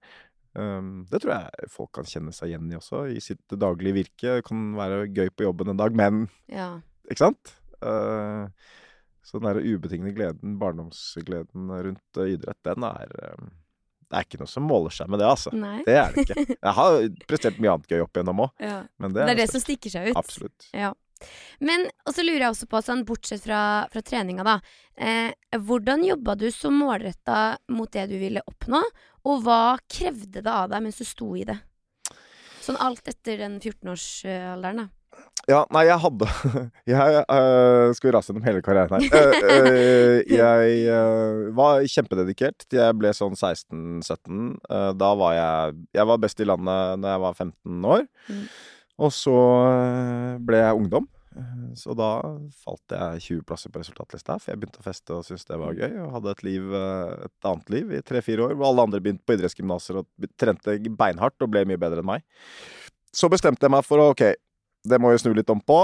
[SPEAKER 2] Um, det tror jeg folk kan kjenne seg igjen i også, i sitt daglige virke. Det kan være gøy på jobben en dag, men
[SPEAKER 1] Ja.
[SPEAKER 2] ikke sant? Uh, så den der ubetingede gleden, barndomsgleden rundt idrett, den er um, Det er ikke noe som måler seg med det, altså.
[SPEAKER 1] Nei.
[SPEAKER 2] Det er det ikke. Jeg har prestert mye annet gøy opp igjennom òg,
[SPEAKER 1] Ja.
[SPEAKER 2] men
[SPEAKER 1] Det
[SPEAKER 2] det
[SPEAKER 1] er
[SPEAKER 2] er
[SPEAKER 1] det
[SPEAKER 2] det
[SPEAKER 1] som stikker seg ut.
[SPEAKER 2] Absolutt.
[SPEAKER 1] Ja. Men og så lurer jeg også på, sånn, bortsett fra, fra treninga, da. Eh, hvordan jobba du så målretta mot det du ville oppnå, og hva krevde det av deg mens du sto i det? Sånn alt etter den 14-årsalderen, da.
[SPEAKER 2] Ja, nei, jeg hadde Jeg uh, skal vi rase gjennom hele karrieren her. Uh, uh, jeg var kjempededikert jeg ble sånn 16-17. Øh, da var jeg Jeg var best i landet da jeg var 15 år.
[SPEAKER 1] Mm.
[SPEAKER 2] Og så ble jeg ungdom. Eh, Så da falt jeg 20 plasser på resultatlista, for jeg begynte å feste og syntes det var gøy. Og hadde et liv, et annet liv i tre-fire år, hvor alle andre begynte på idrettsgymnaser og trente beinhardt og ble mye bedre enn meg. Så bestemte jeg meg for å ok, det må vi snu litt om på.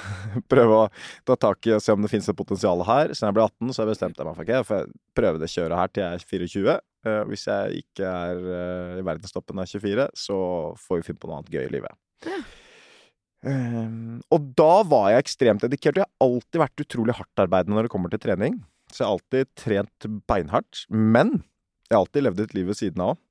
[SPEAKER 2] Prøve å ta tak i og se om det finnes et potensial her. Da jeg ble 18, så bestemte jeg meg for for jeg prøve det kjøret her til jeg er 24. Uh, hvis jeg ikke er uh, i verdenstoppen jeg er 24, så får vi finne på noe annet gøy i livet.
[SPEAKER 1] Ja.
[SPEAKER 2] Ehm, og da var jeg ekstremt dedikert. Jeg har alltid vært utrolig hardtarbeidende når det kommer til trening. Så jeg har alltid trent beinhardt. Men jeg har alltid levd et liv ved siden av òg.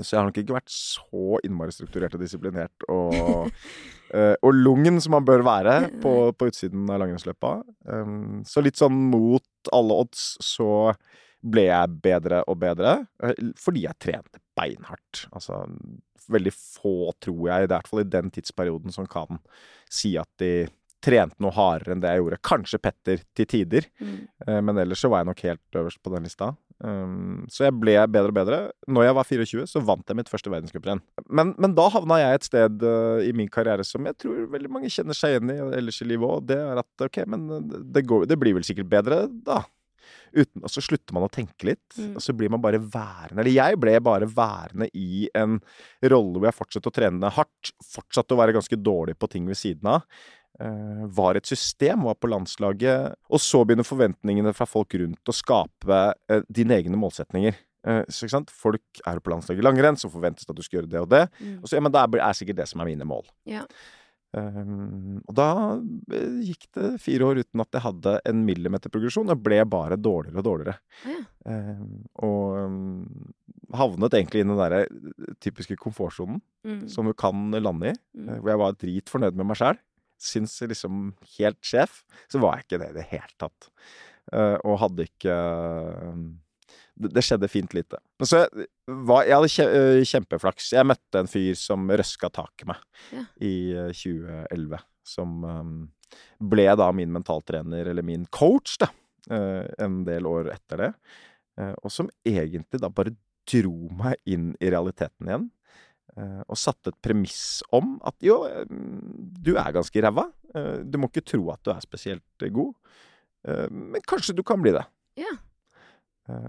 [SPEAKER 2] Så jeg har nok ikke vært så innmari strukturert og disiplinert og, eh, og lungen som man bør være på, på utsiden av langrennsløypa. Um, så litt sånn mot alle odds så ble jeg bedre og bedre uh, fordi jeg trente beinhardt. Altså veldig få, tror jeg, i hvert fall i den tidsperioden, som kan si at de trente noe hardere enn det jeg gjorde. Kanskje Petter til tider.
[SPEAKER 1] Mm.
[SPEAKER 2] Eh, Men ellers så var jeg nok helt øverst på den lista. Um, så jeg ble bedre og bedre. Når jeg var 24, så vant jeg mitt første verdenscuprenn. Men, men da havna jeg et sted uh, i min karriere som jeg tror veldig mange kjenner seg igjen i, ellers i livet òg. Det er at ok, men det, går, det blir vel sikkert bedre da. Uten, og så slutter man å tenke litt,
[SPEAKER 1] Mm.
[SPEAKER 2] og så blir man bare værende. Eller jeg ble bare værende i en rolle hvor jeg fortsatte å trene hardt. Fortsatte å være ganske dårlig på ting ved siden av. Eh, var et system, var på landslaget. Og så begynner forventningene fra folk rundt å skape eh, dine egne målsetninger. Eh, så? Folk er på landslaget i langrenn, så forventes det at du skal gjøre det og det.
[SPEAKER 1] Mm.
[SPEAKER 2] Og så, ja, men det er, er sikkert det som er mine mål.
[SPEAKER 1] Ja.
[SPEAKER 2] Um, og da eh, gikk det fire år uten at jeg hadde en millimeterprogresjon. Jeg ble bare dårligere og dårligere.
[SPEAKER 1] Ja.
[SPEAKER 2] Um, og um, havnet egentlig i den derre typiske komfortsonen
[SPEAKER 1] Mm.
[SPEAKER 2] som du kan lande i.
[SPEAKER 1] Mm.
[SPEAKER 2] eh, Hvor jeg var dritfornøyd med meg sjæl. Syns liksom helt sjef. Så var jeg ikke det i det hele tatt. Eh, og hadde ikke um, det, skjedde fint lite. Men så var, jeg hadde eh, kjempeflaks. Jeg møtte en fyr som røska tak i meg
[SPEAKER 1] Ja.
[SPEAKER 2] i eh, 2011. Som ble da min mentaltrener, eller min coach, da. eh, en del år etter det. Eh, og som egentlig da bare dro meg inn i realiteten igjen. Eh, og satte et premiss om at jo, eh, du er ganske ræva. eh, du må ikke tro at du er spesielt god. men kanskje du kan bli det.
[SPEAKER 1] Ja.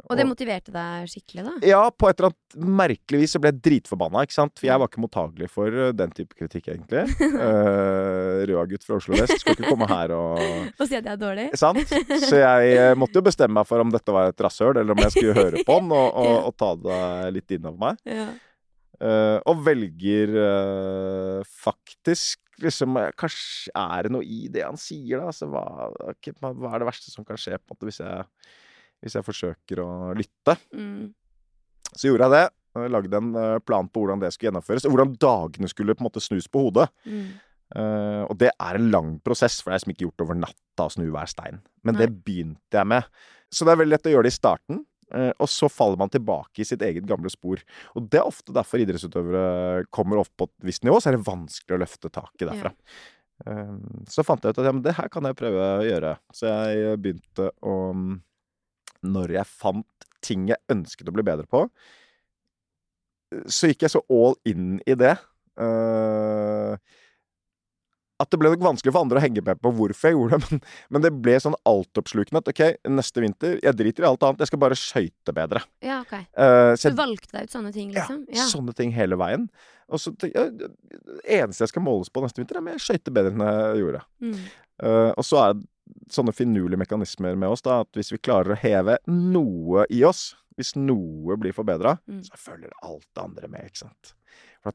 [SPEAKER 1] Og det motiverte deg skikkelig, da?
[SPEAKER 2] ja, på et eller annet merkelig vis så ble jeg dritforbanna, ikke sant? For jeg var ikke mottagelig for den type kritikk, egentlig. Uh, Røa-gutt fra Oslo vest skal ikke komme her og
[SPEAKER 1] Og si at jeg er dårlig?
[SPEAKER 2] Sant? Så jeg måtte jo bestemme meg for om dette var et rasshøl, eller om jeg skulle høre på den og, og, og ta det litt innover meg.
[SPEAKER 1] Ja.
[SPEAKER 2] Eh, og velger uh, faktisk liksom eh, Kanskje er det noe i det han sier, da? Altså, hva, okay, hva er det verste som kan skje på en måte hvis jeg, hvis jeg forsøker å lytte?
[SPEAKER 1] Mm.
[SPEAKER 2] Så gjorde jeg det. Lagde en plan på hvordan det skulle gjennomføres, og hvordan dagene skulle på en måte snus på hodet.
[SPEAKER 1] Mm.
[SPEAKER 2] Uh, og det er en lang prosess, for det er liksom ikke gjort over natta å snu hver stein. Men
[SPEAKER 1] Nei.
[SPEAKER 2] det begynte jeg med. Så det er veldig lett å gjøre det i starten. Eh, og så faller man tilbake i sitt eget gamle spor. Og det er ofte derfor idrettsutøvere kommer opp på et visst nivå, så er det vanskelig å løfte taket derfra. Ja. så fant jeg ut at ja, men det her kan jeg prøve å gjøre. Så jeg begynte å Når jeg fant ting jeg ønsket å bli bedre på, så gikk jeg så all in i det. eh, at det ble nok vanskelig for andre å henge med på hvorfor jeg gjorde det, men, men det ble sånn altoppslukende at ok, neste vinter Jeg driter i alt annet, jeg skal bare skøyte bedre.
[SPEAKER 1] Ja, ok.
[SPEAKER 2] Uh, så
[SPEAKER 1] Du valgte deg ut sånne ting, liksom?
[SPEAKER 2] ja, sånne ting hele veien. Og så tenkte ja, Det eneste jeg skal måles på neste vinter, er om jeg skøyter bedre enn jeg gjorde.
[SPEAKER 1] Mm.
[SPEAKER 2] Uh, og så er det sånne finurlige mekanismer med oss, da, at hvis vi klarer å heve noe i oss, hvis noe blir forbedra,
[SPEAKER 1] Mm.
[SPEAKER 2] så følger alt det andre med, ikke sant.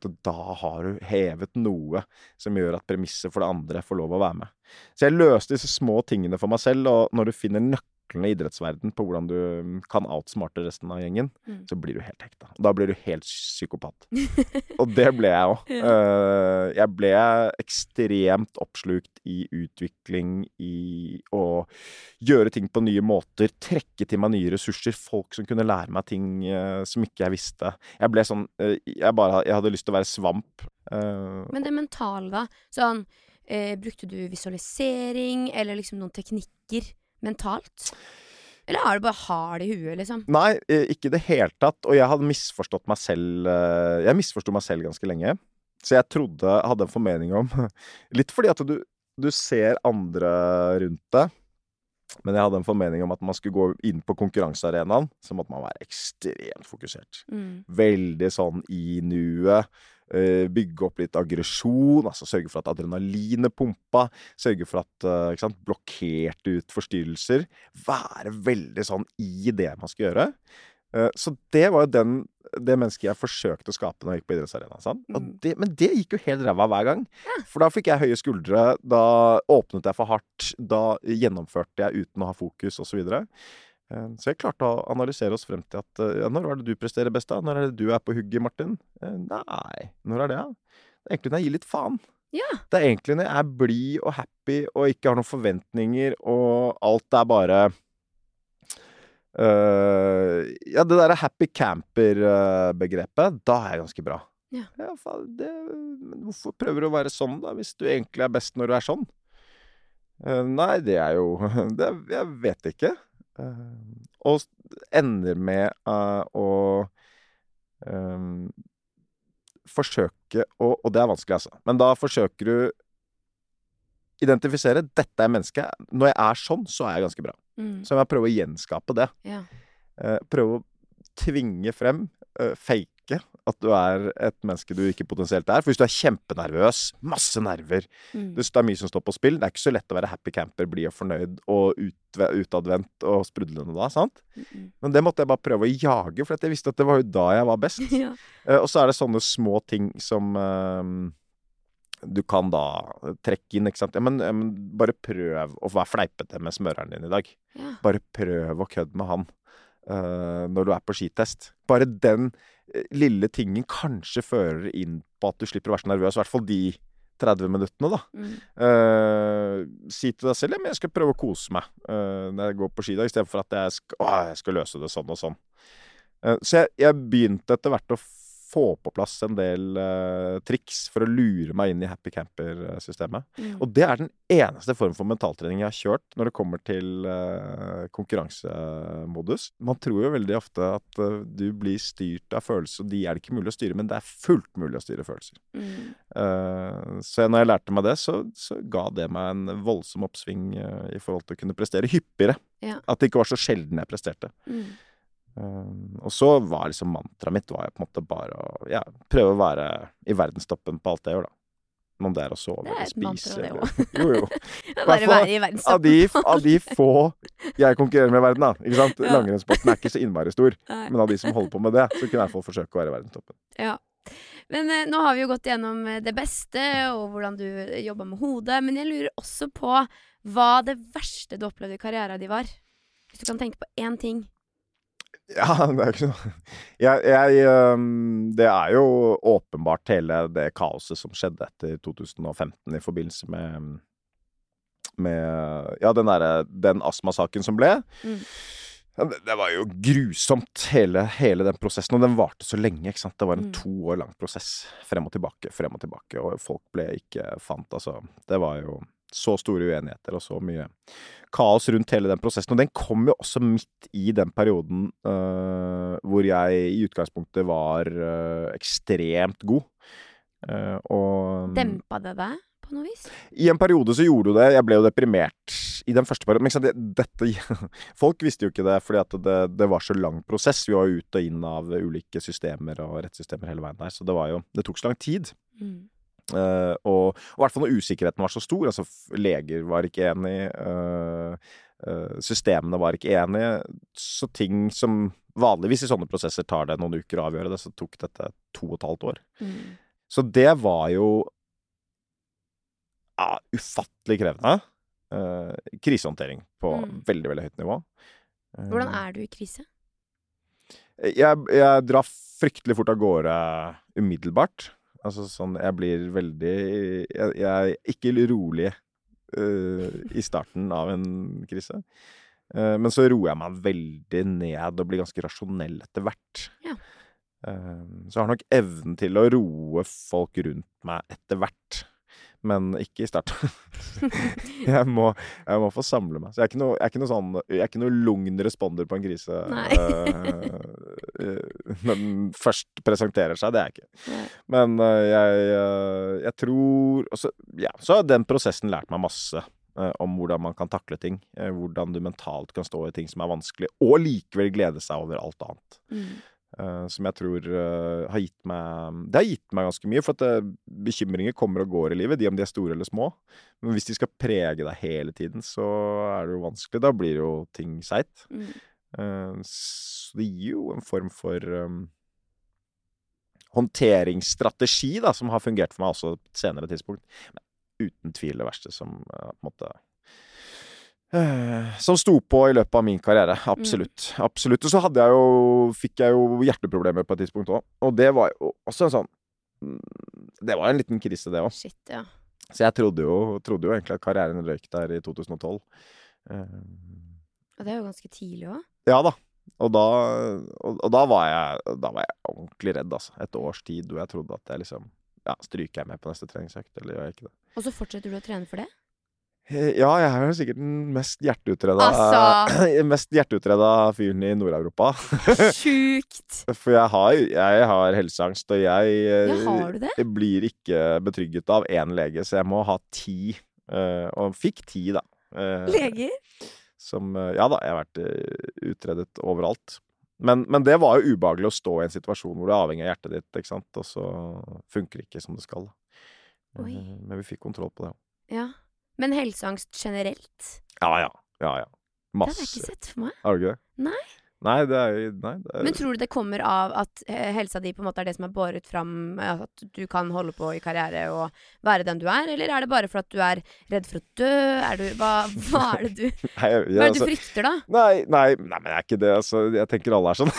[SPEAKER 2] For da har du hevet noe som gjør at premisset for det andre får lov å være med. Så jeg løste disse små tingene for meg selv, og når du finner nøklene i idrettsverden på hvordan du mm, kan outsmarte resten av gjengen,
[SPEAKER 1] Mm.
[SPEAKER 2] så blir du helt hekta. Da blir du helt psykopat. Og det ble jeg òg. jeg ble ekstremt oppslukt i utvikling, i å gjøre ting på nye måter, trekke til meg nye ressurser, folk som kunne lære meg ting uh, som ikke jeg visste. Jeg ble sånn uh, Jeg bare Jeg hadde lyst til å være svamp. Eh,
[SPEAKER 1] Men det mentale, da. Sånn Eh, brukte du visualisering, eller liksom noen teknikker mentalt? Eller er du bare hard i huet, liksom?
[SPEAKER 2] Nei, eh, ikke i det hele tatt. Og jeg hadde misforstått meg selv eh, Jeg misforsto meg selv ganske lenge. Så jeg trodde Hadde en formening om Litt fordi at du, du ser andre rundt deg. Men jeg hadde en formening om at man skulle gå inn på konkurransearenaen, så måtte man være ekstremt fokusert.
[SPEAKER 1] Mm.
[SPEAKER 2] Veldig sånn i nuet. Eh, Bygge opp litt aggresjon, altså sørge for at adrenalinet pumpa. Sørge for at eh, sant, blokkerte ut forstyrrelser. Være veldig sånn i det man skal gjøre. Eh, Så det var jo den, det mennesket jeg forsøkte å skape når jeg gikk på idrettsarenaen. Og
[SPEAKER 1] Mm.
[SPEAKER 2] men det gikk jo helt ræva hver gang. For da fikk jeg høye skuldre, da åpnet jeg for hardt, da gjennomførte jeg uten å ha fokus, osv. Så, videre. Eh, så jeg klarte å analysere oss frem til at eh, ja, når er det du presterer best, da? Når er det du er på hugget, Martin? Eh, Nei, når er det, da? Det er egentlig når jeg gir litt faen.
[SPEAKER 1] Ja.
[SPEAKER 2] Det er egentlig når jeg er blid og happy og ikke har noen forventninger, og alt er bare øh, Ja, det derre happy camper-begrepet, da er jeg ganske bra.
[SPEAKER 1] Ja.
[SPEAKER 2] faen, det, hvorfor prøver du å være sånn, da, hvis du egentlig er best når du er sånn? Uh, nei, det er jo det, Jeg vet ikke. Eh, og ender med eh, å eh, forsøke å Og det er vanskelig, altså. Men da forsøker du identifisere dette er mennesket. Når jeg er sånn, så er jeg ganske bra.
[SPEAKER 1] Mm.
[SPEAKER 2] Så jeg må prøve å gjenskape det.
[SPEAKER 1] Ja.
[SPEAKER 2] Prøve å tvinge frem, eh, fake at du er et menneske du ikke potensielt er. For hvis du er kjempenervøs, masse nerver,
[SPEAKER 1] Mm.
[SPEAKER 2] det er mye som står på spill, det er ikke så lett å være happy camper, blid og fornøyd og utve- utadvendt og sprudlende da, sant?
[SPEAKER 1] Mm.
[SPEAKER 2] Men det måtte jeg bare prøve å jage, for jeg visste at det var jo da jeg var best.
[SPEAKER 1] ja.
[SPEAKER 2] Eh, og så er det sånne små ting som eh, du kan da trekke inn, ikke sant. Ja, men, ja, men bare prøv å være fleipete med smøreren din i dag.
[SPEAKER 1] ja.
[SPEAKER 2] Bare prøv å kødde med han når du er på skitest. Bare den eh, lille tingen kanskje fører inn på at du slipper å være så nervøs. I hvert fall de 30 minuttene, da.
[SPEAKER 1] Mm.
[SPEAKER 2] Uh, si til deg selv ja, jeg skal prøve å kose meg uh, når jeg går på ski i dag, istedenfor at jeg skal, å, jeg skal løse det sånn og sånn. Uh, så jeg, jeg begynte etter hvert å få på plass en del uh, triks for å lure meg inn i happy camper-systemet.
[SPEAKER 1] Mm.
[SPEAKER 2] Og det er den eneste form for mentaltrening jeg har kjørt når det kommer til uh, konkurransemodus. Man tror jo veldig ofte at uh, du blir styrt av følelser, og de er det ikke mulig å styre, men det er fullt mulig å styre følelser.
[SPEAKER 1] Mm.
[SPEAKER 2] Så når jeg lærte meg det, så, så ga det meg en voldsom oppsving i forhold til å kunne prestere hyppigere.
[SPEAKER 1] Ja.
[SPEAKER 2] At det ikke var så sjelden jeg presterte.
[SPEAKER 1] Mm.
[SPEAKER 2] Eh, og så var liksom mantraet mitt var jeg på en måte bare å ja, prøve å være i verdenstoppen på alt jeg gjør, da. Om det er å sove
[SPEAKER 1] Det er
[SPEAKER 2] eller
[SPEAKER 1] et mantra,
[SPEAKER 2] spise
[SPEAKER 1] det
[SPEAKER 2] eller Jo, jo.
[SPEAKER 1] Bare være i verdenstoppen.
[SPEAKER 2] de, av de få jeg konkurrerer med i verden, da. Ikke sant?
[SPEAKER 1] Ja.
[SPEAKER 2] Langrennssporten er ikke så innmari stor.
[SPEAKER 1] Nei.
[SPEAKER 2] Men av de som holder på med det, så kunne jeg i hvert fall forsøke å være i verdenstoppen.
[SPEAKER 1] Ja. Men eh, nå har vi jo gått gjennom eh, det beste, og hvordan du jobba med hodet. Men jeg lurer også på hva det verste du opplevde i karrieren din var. Hvis du kan tenke på én ting.
[SPEAKER 2] Ja, det er ikke noe jeg, jeg, Det er jo åpenbart hele det kaoset som skjedde etter 2015 i forbindelse med med Ja, den derre Den astmasaken som ble.
[SPEAKER 1] Mm.
[SPEAKER 2] Ja, det, det var jo grusomt, hele, hele den prosessen. Og den varte så lenge, ikke sant. Det var en
[SPEAKER 1] Mm.
[SPEAKER 2] to år lang prosess. Frem og tilbake, frem og tilbake. Og folk ble ikke fant, altså. Det var jo så store uenigheter og så mye kaos rundt hele den prosessen. Og den kom jo også midt i den perioden uh, hvor jeg i utgangspunktet var uh, ekstremt god. Uh, og
[SPEAKER 1] Dempa det deg på noe vis?
[SPEAKER 2] i en periode så gjorde du det. Jeg ble jo deprimert i den første perioden. Men dette, folk visste jo ikke det, fordi at det, det var så lang prosess. Vi var jo ut og inn av ulike systemer og rettssystemer hele veien der. Så det var jo Det tok så lang tid.
[SPEAKER 1] Mm.
[SPEAKER 2] Eh, og, i hvert fall når usikkerheten var så stor. Altså leger var ikke enig, eh, eh, systemene var ikke enige. Så ting som vanligvis i sånne prosesser tar det noen uker å avgjøre det, så tok dette to og et halvt år.
[SPEAKER 1] Mm.
[SPEAKER 2] Så det var jo ja, ufattelig krevende. Uh, krisehåndtering på
[SPEAKER 1] Mm.
[SPEAKER 2] veldig, veldig høyt nivå. Uh,
[SPEAKER 1] Hvordan er du i krise?
[SPEAKER 2] jeg, jeg drar fryktelig fort av gårde umiddelbart. Altså sånn Jeg blir veldig Jeg, jeg er ikke rolig uh, i starten av en krise. Uh, men så roer jeg meg veldig ned og blir ganske rasjonell etter hvert.
[SPEAKER 1] Ja.
[SPEAKER 2] Uh, så jeg har nok evnen til å roe folk rundt meg etter hvert. Men ikke i start. jeg, må, jeg må få samle meg. Så jeg er ikke noe, jeg er ikke noe sånn Jeg er ikke noe lugn responder på en grise eh, når den først presenterer seg. Det er jeg ikke.
[SPEAKER 1] Nei.
[SPEAKER 2] Men uh, jeg, uh, jeg tror også, Ja, så har den prosessen lært meg masse. om hvordan man kan takle ting. hvordan du mentalt kan stå i ting som er vanskelig, og likevel glede seg over alt annet.
[SPEAKER 1] Mm.
[SPEAKER 2] Eh, som jeg tror uh, har gitt meg Det har gitt meg ganske mye. For at uh, bekymringer kommer og går i livet, de om de er store eller små. Men hvis de skal prege deg hele tiden, så er det jo vanskelig. Da blir jo ting seigt.
[SPEAKER 1] Mm.
[SPEAKER 2] Så det gir jo en form for um, håndteringsstrategi, da, som har fungert for meg også på et senere tidspunkt. Men uten tvil det verste som på en måte som sto på i løpet av min karriere. Absolutt. Absolutt. Og så hadde jeg jo Fikk jeg jo hjerteproblemer på et tidspunkt òg. Og det var jo også en sånn mm, Det var en liten krise, det òg.
[SPEAKER 1] Ja.
[SPEAKER 2] Så jeg trodde jo, trodde jo egentlig at karrieren røyk der i 2012. Eh,
[SPEAKER 1] Og det er jo ganske tidlig òg.
[SPEAKER 2] Ja da. Og da, og, og da, var jeg, da var jeg ordentlig redd, altså. Et års tid hvor jeg trodde at jeg liksom Ja, stryker jeg med på neste treningsøkt, eller gjør jeg ikke det?
[SPEAKER 1] Og så fortsetter du å trene for det?
[SPEAKER 2] Eh, Ja, jeg er jo sikkert den mest hjerteutreda
[SPEAKER 1] Altså!
[SPEAKER 2] Mest hjerteutreda fyren i Nord-Europa.
[SPEAKER 1] Sjukt!
[SPEAKER 2] For jeg har, jeg har helseangst, og jeg eh,
[SPEAKER 1] Ja, har det?
[SPEAKER 2] blir ikke betrygget av én lege, så jeg må ha ti. eh, og fikk ti, da. Eh,
[SPEAKER 1] Leger?
[SPEAKER 2] Som eh, Ja da, jeg har vært eh, utredet overalt. Men, men det var jo ubehagelig å stå i en situasjon hvor du er avhengig av hjertet ditt, ikke sant, og så funker det ikke som det skal. Eh, Men vi fikk kontroll på det òg.
[SPEAKER 1] Ja. Men helseangst generelt?
[SPEAKER 2] Ja ja. Ja ja.
[SPEAKER 1] Det har jeg ikke sett for meg.
[SPEAKER 2] Har du ikke det?
[SPEAKER 1] Nei.
[SPEAKER 2] Nei, det er Nei. Det er,
[SPEAKER 1] Men tror du det kommer av at eh, helsa di på en måte er det som er båret fram eh, At du kan holde på i karriere og være den du er, eller er det bare for at du er redd for å dø? Du Hva, hva er det du
[SPEAKER 2] nei, jeg-
[SPEAKER 1] Hva er det
[SPEAKER 2] altså-
[SPEAKER 1] du frykter, da?
[SPEAKER 2] Nei, nei, nei, men det er ikke det. Altså, jeg tenker alle er sånn.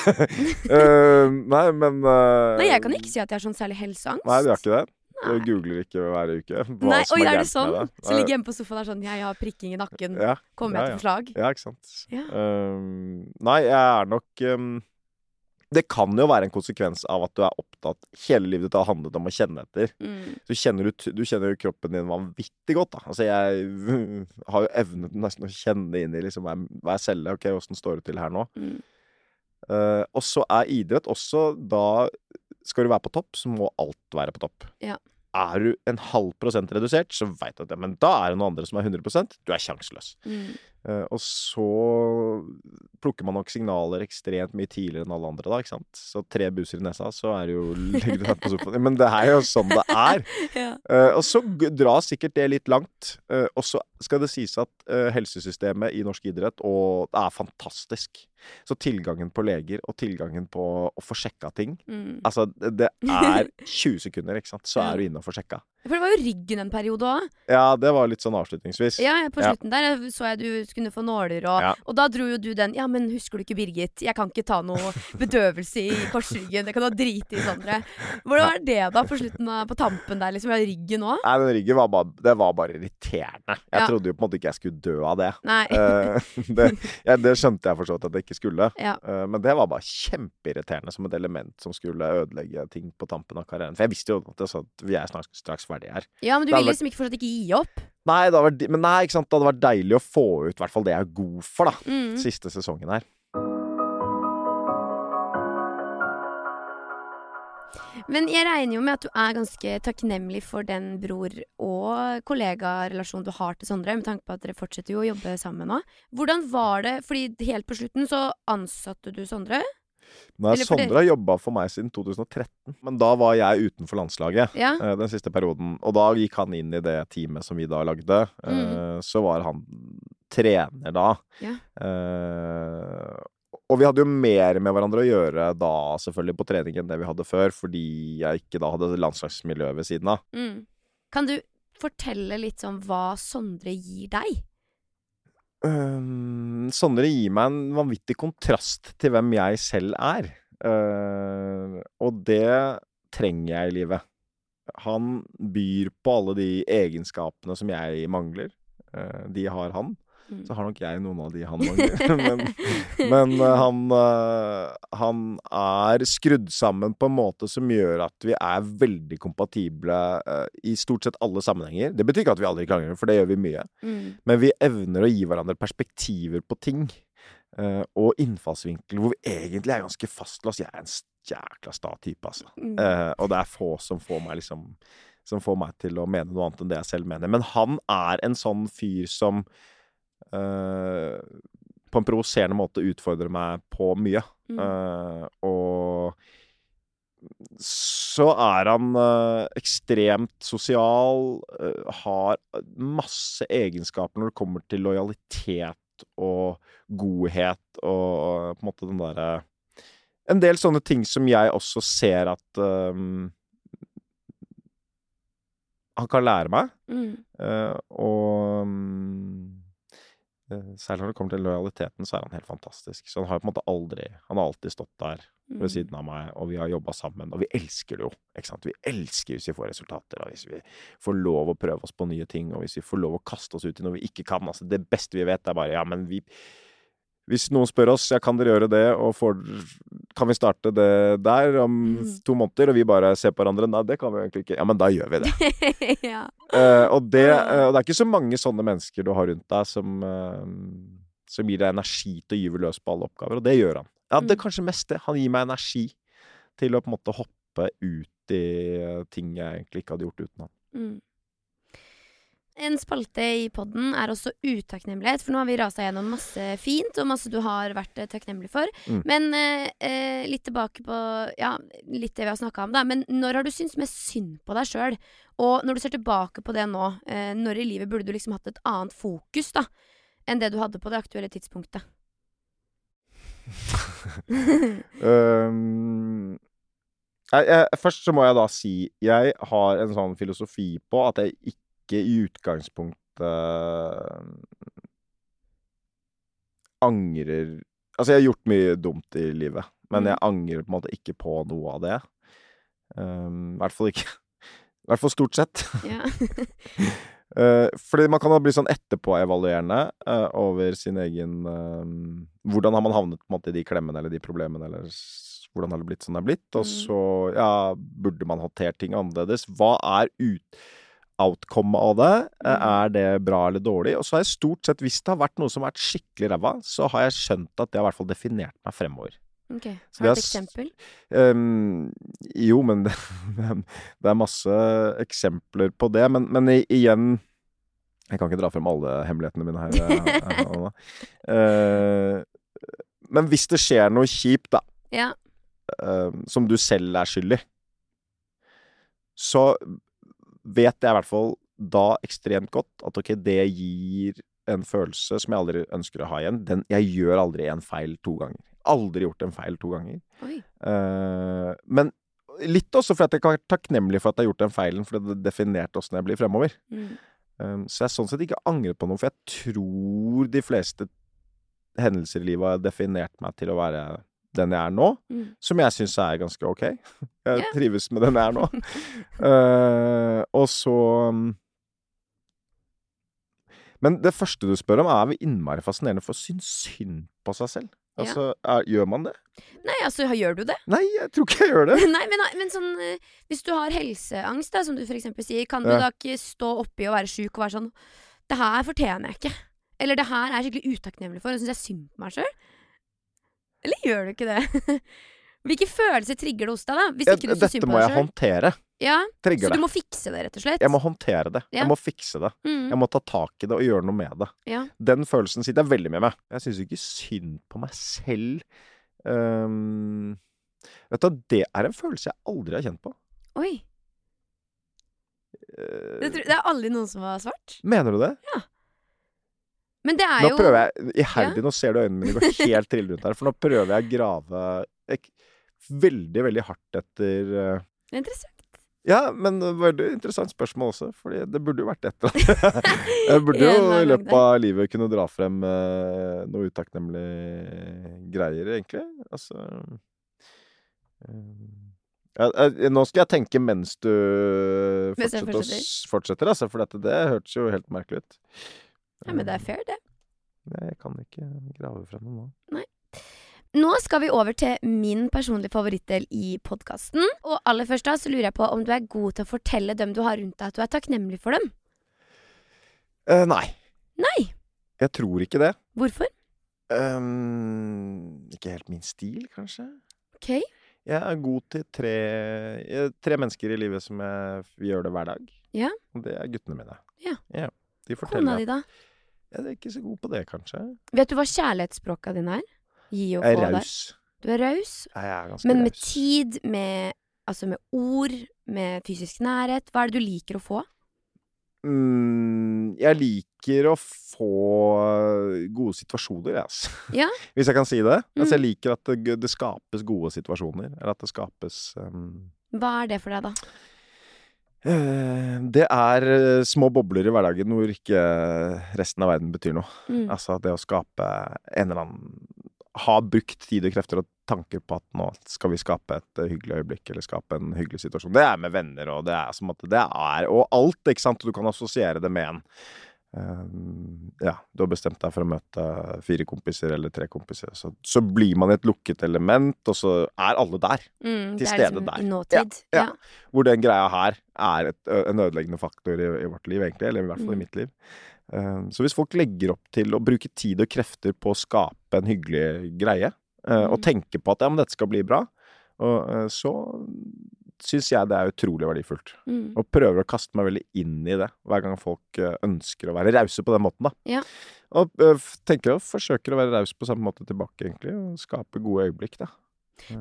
[SPEAKER 2] uh, nei, men uh...
[SPEAKER 1] Nei, jeg kan ikke si at jeg har sånn særlig helseangst.
[SPEAKER 2] Nei, du har ikke det?
[SPEAKER 1] Nei.
[SPEAKER 2] googler ikke hver uke hva
[SPEAKER 1] Nei,
[SPEAKER 2] som
[SPEAKER 1] er det
[SPEAKER 2] gærent
[SPEAKER 1] sånn?
[SPEAKER 2] med det.
[SPEAKER 1] Så ligger jeg hjemme på sofaen og er sånn Jeg har prikking i nakken.
[SPEAKER 2] ja,
[SPEAKER 1] Kommer jeg
[SPEAKER 2] ja,
[SPEAKER 1] til forslag?
[SPEAKER 2] ja, ikke sant.
[SPEAKER 1] Ja.
[SPEAKER 2] Um, nei, jeg er nok um, Det kan jo være en konsekvens av at du er opptatt Hele livet ditt har handlet om å kjenne etter.
[SPEAKER 1] Mm.
[SPEAKER 2] Du kjenner, ut, du kjenner jo kroppen din vanvittig godt. da Altså Jeg har jo evnet nesten å kjenne inn i liksom hva jeg selger. Ok, åssen står det til her nå?
[SPEAKER 1] Mm.
[SPEAKER 2] Uh, og så er idrett også da Skal du være på topp, så må alt være på topp.
[SPEAKER 1] Ja.
[SPEAKER 2] Er du en halv prosent redusert, så veit du at ja, Men da er det noen andre som er 100% Du er sjanseløs.
[SPEAKER 1] Mm.
[SPEAKER 2] Eh, og så plukker man nok signaler ekstremt mye tidligere enn alle andre, da, ikke sant. Så tre buser i nesa, så er det jo Legger du deg på sofaen. Men det er jo sånn det er.
[SPEAKER 1] Ja.
[SPEAKER 2] uh, og så dras sikkert det litt langt. Uh, og så skal det sies at uh, helsesystemet i norsk idrett og det er fantastisk. Så tilgangen på leger og tilgangen på å få sjekka ting
[SPEAKER 1] Mm.
[SPEAKER 2] Altså, det det er 20 sekunder, ikke sant, så er du inne og får sjekka.
[SPEAKER 1] For det var jo ryggen en periode òg.
[SPEAKER 2] Ja, det var litt sånn avslutningsvis.
[SPEAKER 1] Ja, på på
[SPEAKER 2] Ja.
[SPEAKER 1] slutten der så jeg du skulle få nåler, og,
[SPEAKER 2] Ja.
[SPEAKER 1] og da dro jo du den Ja, men husker du ikke Birgit? Jeg kan ikke ta noe bedøvelse i korsryggen. Det kan du drite i, Sondre. Hvordan var det da, på slutten av, på tampen der, liksom? Ja, ryggen òg?
[SPEAKER 2] Nei, den ryggen var bare, det var bare irriterende. Jeg
[SPEAKER 1] Ja.
[SPEAKER 2] trodde jo på en måte ikke jeg skulle dø av det.
[SPEAKER 1] Nei.
[SPEAKER 2] Uh, det, ja, det skjønte jeg for så vidt at jeg ikke skulle.
[SPEAKER 1] Ja.
[SPEAKER 2] Eh, men det var bare kjempeirriterende som et element som skulle ødelegge ting på tampen av karrieren. For jeg visste jo at, det, sånn at vi er snart, straks ferdige her.
[SPEAKER 1] ja, men du ville liksom ikke fortsatt ikke gi opp?
[SPEAKER 2] Nei, det hadde vært, men nei, ikke sant? det hadde vært deilig å få ut hvert fall det jeg er god for, da.
[SPEAKER 1] Mm.
[SPEAKER 2] Siste sesongen her.
[SPEAKER 1] Men jeg regner jo med at du er ganske takknemlig for den bror- og kollegarelasjonen du har til Sondre, med tanke på at dere fortsetter jo å jobbe sammen nå. Hvordan var det, fordi helt på slutten så ansatte du Sondre?
[SPEAKER 2] Nei, Sondre har jobba for meg siden 2013, men da var jeg utenfor landslaget.
[SPEAKER 1] Ja.
[SPEAKER 2] uh, Den siste perioden. Og da gikk han inn i det teamet som vi da lagde. Eh, Så var han trener da.
[SPEAKER 1] Ja.
[SPEAKER 2] Uh, og vi hadde jo mer med hverandre å gjøre da, selvfølgelig, på trening enn det vi hadde før, fordi jeg ikke da hadde landslagsmiljøet ved siden av.
[SPEAKER 1] Mm. Kan du fortelle litt sånn hva Sondre gir deg?
[SPEAKER 2] Um, Sondre gir meg en vanvittig kontrast til hvem jeg selv er. Uh, og det trenger jeg i livet. Han byr på alle de egenskapene som jeg mangler. Uh, de har han.
[SPEAKER 1] Mm.
[SPEAKER 2] så har nok jeg noen av de, han òg. men men eh, han, eh, han er skrudd sammen på en måte som gjør at vi er veldig kompatible eh, i stort sett alle sammenhenger. Det betyr ikke at vi aldri krangler, for det gjør vi mye.
[SPEAKER 1] Mm.
[SPEAKER 2] Men vi evner å gi hverandre perspektiver på ting. og innfallsvinkel hvor vi egentlig er ganske fastlåst. Jeg er en jækla sta type, altså.
[SPEAKER 1] Mm.
[SPEAKER 2] Og det er få som får meg liksom Som får meg til å mene noe annet enn det jeg selv mener. Men han er en sånn fyr som eh, på en provoserende måte utfordrer meg på mye.
[SPEAKER 1] Mm.
[SPEAKER 2] Uh, og så er han uh, ekstremt sosial, uh, har masse egenskaper når det kommer til lojalitet og godhet og på en måte den derre En del sånne ting som jeg også ser at han kan lære meg.
[SPEAKER 1] Mm.
[SPEAKER 2] Og eh, særlig når det kommer til lojaliteten, så er han helt fantastisk. Så han har på en måte aldri Han har alltid stått der ved
[SPEAKER 1] Mm.
[SPEAKER 2] siden av meg, og vi har jobba sammen. Og vi elsker det jo. ikke sant? Vi elsker hvis vi får resultater, og hvis vi får lov å prøve oss på nye ting, og hvis vi får lov å kaste oss ut i noe vi ikke kan. Altså, det beste vi vet, er bare ja, men vi Hvis noen spør oss ja, kan dere gjøre det, og får, kan vi starte det der om
[SPEAKER 1] Mm.
[SPEAKER 2] to måneder, og vi bare ser på hverandre Nei, det kan vi egentlig ikke. Ja, men da gjør vi det.
[SPEAKER 1] ja.
[SPEAKER 2] uh, og, det, eh, og det er ikke så mange sånne mennesker du har rundt deg som, uh, som gir deg energi til å gyve løs på alle oppgaver, og det gjør han. Ja, det er
[SPEAKER 1] Mm.
[SPEAKER 2] kanskje mest det. Han gir meg energi til å på en måte hoppe ut i ting jeg egentlig ikke hadde gjort uten han.
[SPEAKER 1] Mm. En spalte i podden er også utakknemlighet, for nå har vi rasa gjennom masse fint, og masse du har vært eh, takknemlig for.
[SPEAKER 2] Mm.
[SPEAKER 1] Men eh, eh, litt tilbake på Ja, litt det vi har snakka om, da. Men når har du syntes mest synd på deg sjøl? Og når du ser tilbake på det nå, eh, når i livet burde du liksom hatt et annet fokus, da? Enn det du hadde på det aktuelle tidspunktet?
[SPEAKER 2] um jeg, jeg, først så må jeg da si jeg har en sånn filosofi på at jeg ikke i utgangspunktet angrer Altså, jeg har gjort mye dumt i livet, men
[SPEAKER 1] Mm.
[SPEAKER 2] jeg angrer på en måte ikke på noe av det. Um, I hvert fall ikke I hvert fall stort sett.
[SPEAKER 1] Ja.
[SPEAKER 2] uh, fordi man kan da bli sånn etterpåevaluerende uh, over sin egen uh, Hvordan har man havnet på en måte i de klemmene eller de problemene, eller hvordan har det blitt som det er blitt? Og
[SPEAKER 1] Mm.
[SPEAKER 2] så, ja, burde man håndtert ting annerledes? Hva er ut outcome av det? Eh,
[SPEAKER 1] Mm.
[SPEAKER 2] Er det bra eller dårlig? Og så har jeg stort sett, hvis det har vært noe som har vært skikkelig ræva, så har jeg skjønt at det har i hvert fall definert meg fremover.
[SPEAKER 1] Ok. Har du et eksempel?
[SPEAKER 2] Um, jo, men det, det er masse eksempler på det. Men, men igjen Jeg kan ikke dra frem alle hemmelighetene mine her. her, her uh, men hvis det skjer noe kjipt, da,
[SPEAKER 1] Ja.
[SPEAKER 2] uh, som du selv er skyld i, så vet jeg i hvert fall da ekstremt godt at ok, det gir en følelse som jeg aldri ønsker å ha igjen. Den, jeg gjør aldri en feil to ganger. Aldri gjort en feil to ganger. Eh, men litt også fordi at jeg kan være takknemlig for at jeg har gjort den feilen, for det definerte åssen jeg blir fremover.
[SPEAKER 1] Mm.
[SPEAKER 2] Um, så jeg sånn sett ikke angrer på noe, for jeg tror de fleste hendelser i livet har definert meg til å være den jeg er nå,
[SPEAKER 1] Mm.
[SPEAKER 2] som jeg syns er ganske ok. Jeg
[SPEAKER 1] yeah.
[SPEAKER 2] trives med den jeg er nå. uh, og så um, Men det første du spør om, er vel innmari fascinerende, for å synes synd på seg selv. Altså, er, gjør man det?
[SPEAKER 1] Nei, altså, gjør du det?
[SPEAKER 2] Nei, jeg tror ikke jeg gjør det.
[SPEAKER 1] Nei, men, men sånn eh, Hvis du har helseangst, da, som du for eksempel sier, kan du
[SPEAKER 2] Ja.
[SPEAKER 1] da ikke stå oppi og være sjuk og være sånn Det her fortjener jeg ikke. Eller det her er jeg skikkelig utakknemlig for, og syns jeg synd på meg sjøl. Eller gjør du ikke det? Hvilke følelser trigger det hos deg, da? Hvis
[SPEAKER 2] Ja,
[SPEAKER 1] du
[SPEAKER 2] Dette må jeg
[SPEAKER 1] selv?
[SPEAKER 2] håndtere.
[SPEAKER 1] Ja,
[SPEAKER 2] Trigger
[SPEAKER 1] så du
[SPEAKER 2] det.
[SPEAKER 1] må fikse det, rett og slett?
[SPEAKER 2] Jeg må håndtere det.
[SPEAKER 1] Ja.
[SPEAKER 2] Jeg må fikse det.
[SPEAKER 1] mm.
[SPEAKER 2] Jeg må ta tak i det og gjøre noe med det.
[SPEAKER 1] Ja.
[SPEAKER 2] Den følelsen sitter jeg veldig med meg. Jeg syns ikke synd på meg selv. Um, vet du, det er en følelse jeg aldri har kjent på.
[SPEAKER 1] Oi.
[SPEAKER 2] Uh,
[SPEAKER 1] Det, tror- det er aldri noen som har svart?
[SPEAKER 2] mener du det?
[SPEAKER 1] Men det er
[SPEAKER 2] Nå
[SPEAKER 1] jo
[SPEAKER 2] prøver jeg iherdig, nå ser du øynene mine går helt trille rundt her, for nå prøver jeg å grave jeg, veldig, veldig hardt etter
[SPEAKER 1] uh... Er interessant.
[SPEAKER 2] Ja, men det var et interessant spørsmål også, fordi det burde jo vært et eller annet. Jeg burde jo i løpet av livet kunne dra frem uh, noe utakknemlig greier, egentlig. Altså eh, ja, Nå skal jeg tenke mens du fortsetter, fortsetter altså, for dette, det hørtes jo helt merkelig ut.
[SPEAKER 1] Ja, men det er fair, det.
[SPEAKER 2] Jeg kan ikke grave frem noe nå.
[SPEAKER 1] Nå skal vi over til min personlige favorittdel i podkasten. Og aller først da så lurer jeg på om du er god til å fortelle dem du har rundt deg, at du er takknemlig for dem.
[SPEAKER 2] Uh, nei.
[SPEAKER 1] Nei.
[SPEAKER 2] Jeg tror ikke det.
[SPEAKER 1] Hvorfor?
[SPEAKER 2] Um, ikke helt min stil, kanskje.
[SPEAKER 1] Ok.
[SPEAKER 2] Jeg er god til tre, tre mennesker i livet som jeg gjør det hver dag.
[SPEAKER 1] Ja.
[SPEAKER 2] Og det er guttene mine.
[SPEAKER 1] Ja.
[SPEAKER 2] De
[SPEAKER 1] Kona di, da?
[SPEAKER 2] Jeg er ikke så god på det, kanskje.
[SPEAKER 1] Vet du hva kjærlighetsspråka dine er? Gi og få
[SPEAKER 2] er
[SPEAKER 1] der.
[SPEAKER 2] raus.
[SPEAKER 1] Du er raus.
[SPEAKER 2] Jeg er ganske
[SPEAKER 1] Men med
[SPEAKER 2] raus.
[SPEAKER 1] tid, med, altså med ord, med fysisk nærhet, hva er det du liker å få?
[SPEAKER 2] Mm, jeg liker å få gode situasjoner, jeg, altså.
[SPEAKER 1] Ja.
[SPEAKER 2] Hvis jeg kan si det. Altså,
[SPEAKER 1] Mm.
[SPEAKER 2] jeg liker at det, det skapes gode situasjoner. Eller at det skapes um...
[SPEAKER 1] Hva er det for deg, da?
[SPEAKER 2] Eh, Det er eh, små bobler i hverdagen hvor ikke resten av verden betyr noe.
[SPEAKER 1] Mm.
[SPEAKER 2] Altså det å skape en eller annen Ha brukt tid og krefter og tanker på at nå skal vi skape et eh, hyggelig øyeblikk, eller skape en hyggelig situasjon. Det er med venner, og det er som at det er Og alt, ikke sant? Du kan assosiere det med en. Um, ja, du har bestemt deg for å møte fire kompiser eller tre kompiser, så, så blir man et lukket element, og så er alle der.
[SPEAKER 1] Mm,
[SPEAKER 2] til stede
[SPEAKER 1] liksom
[SPEAKER 2] der.
[SPEAKER 1] I nåtid.
[SPEAKER 2] Ja, ja. Hvor den greia her er et, en ødeleggende faktor i, i vårt liv, egentlig. Eller i hvert fall
[SPEAKER 1] Mm.
[SPEAKER 2] i mitt liv. Um, så hvis folk legger opp til å bruke tid og krefter på å skape en hyggelig greie, uh, og
[SPEAKER 1] Mm.
[SPEAKER 2] tenke på at ja, men dette skal bli bra, og, uh, så syns jeg det er utrolig verdifullt.
[SPEAKER 1] Mm.
[SPEAKER 2] Og prøver å kaste meg veldig inn i det hver gang folk uh, ønsker å være rause på den måten, da.
[SPEAKER 1] Ja.
[SPEAKER 2] Og uh, tenker og forsøker å være raus på samme måte tilbake, egentlig, og skape gode øyeblikk, da.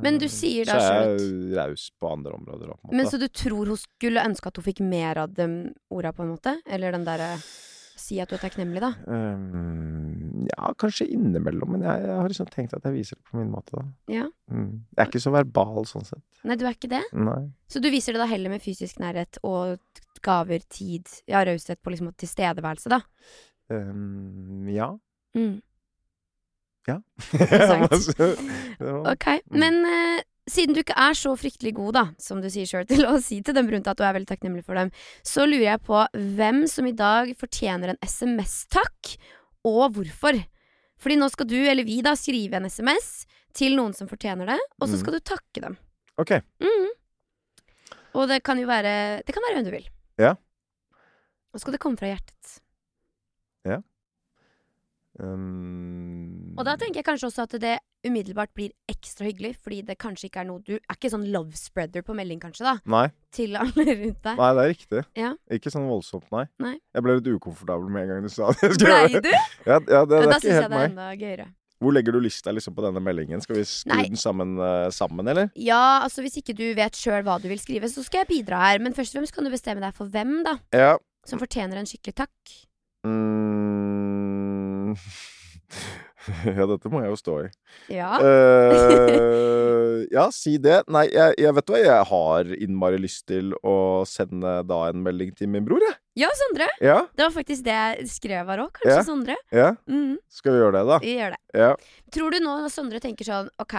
[SPEAKER 1] Men du sier da
[SPEAKER 2] så er jeg raus på andre områder på.
[SPEAKER 1] Men så du tror hun skulle ønske at hun fikk mer av de orda, på en måte? Eller den derre Si at du er takknemlig, da.
[SPEAKER 2] Um, ja, kanskje innimellom, men jeg, jeg har liksom tenkt at jeg viser det på min måte, da.
[SPEAKER 1] Ja.
[SPEAKER 2] Mm. Jeg er ikke så verbal sånn sett.
[SPEAKER 1] Nei, du er ikke det?
[SPEAKER 2] Nei.
[SPEAKER 1] Så du viser det da heller med fysisk nærhet og gaver, tid, ja, raushet på liksom tilstedeværelse, da?
[SPEAKER 2] Um, ja.
[SPEAKER 1] Mm.
[SPEAKER 2] Ja.
[SPEAKER 1] Interessant. Ok, men eh, siden du ikke er så fryktelig god, da, som du sier sjøl, til å si til dem rundt at du er veldig takknemlig for dem, så lurer jeg på hvem som i dag fortjener en SMS-takk, og hvorfor. Fordi nå skal du, eller vi, da, skrive en SMS til noen som fortjener det, og så
[SPEAKER 2] Mhm.
[SPEAKER 1] skal du takke dem.
[SPEAKER 2] Ok.
[SPEAKER 1] Mm. Og det kan jo være Det kan være hvem du vil.
[SPEAKER 2] Ja.
[SPEAKER 1] Nå skal det komme fra hjertet.
[SPEAKER 2] Ehm,
[SPEAKER 1] Og da tenker jeg kanskje også at det umiddelbart blir ekstra hyggelig, fordi det kanskje ikke er noe Du er ikke sånn love spreader på melding, kanskje, da,
[SPEAKER 2] Nei,
[SPEAKER 1] til alle rundt deg.
[SPEAKER 2] nei, det er riktig.
[SPEAKER 1] Ja.
[SPEAKER 2] Ikke sånn voldsomt, nei.
[SPEAKER 1] Nei.
[SPEAKER 2] Jeg ble litt ukomfortabel med en gang du sa det.
[SPEAKER 1] Blei du?
[SPEAKER 2] det. Ja, ja, det, det
[SPEAKER 1] da
[SPEAKER 2] er
[SPEAKER 1] syns jeg det er
[SPEAKER 2] meg.
[SPEAKER 1] enda gøyere.
[SPEAKER 2] Hvor legger du lista liksom på denne meldingen? Skal vi skru
[SPEAKER 1] Nei.
[SPEAKER 2] den sammen, uh, sammen, eller?
[SPEAKER 1] Ja, altså hvis ikke du vet sjøl hva du vil skrive, så skal jeg bidra her. Men først og fremst kan du bestemme deg for hvem, da,
[SPEAKER 2] Ja.
[SPEAKER 1] som fortjener en skikkelig takk.
[SPEAKER 2] Mm. ja, dette må jeg jo stå i.
[SPEAKER 1] Ja.
[SPEAKER 2] uh, ja, si det. Nei, jeg, jeg vet hva, jeg har innmari lyst til å sende da en melding til min bror, jeg.
[SPEAKER 1] Ja, Sondre.
[SPEAKER 2] Ja,
[SPEAKER 1] Det var faktisk det jeg skrev her òg. Kanskje
[SPEAKER 2] Ja.
[SPEAKER 1] Sondre.
[SPEAKER 2] ja.
[SPEAKER 1] Mm.
[SPEAKER 2] Skal vi gjøre det, da?
[SPEAKER 1] vi gjør det.
[SPEAKER 2] Ja.
[SPEAKER 1] Tror du nå Sondre tenker sånn Ok,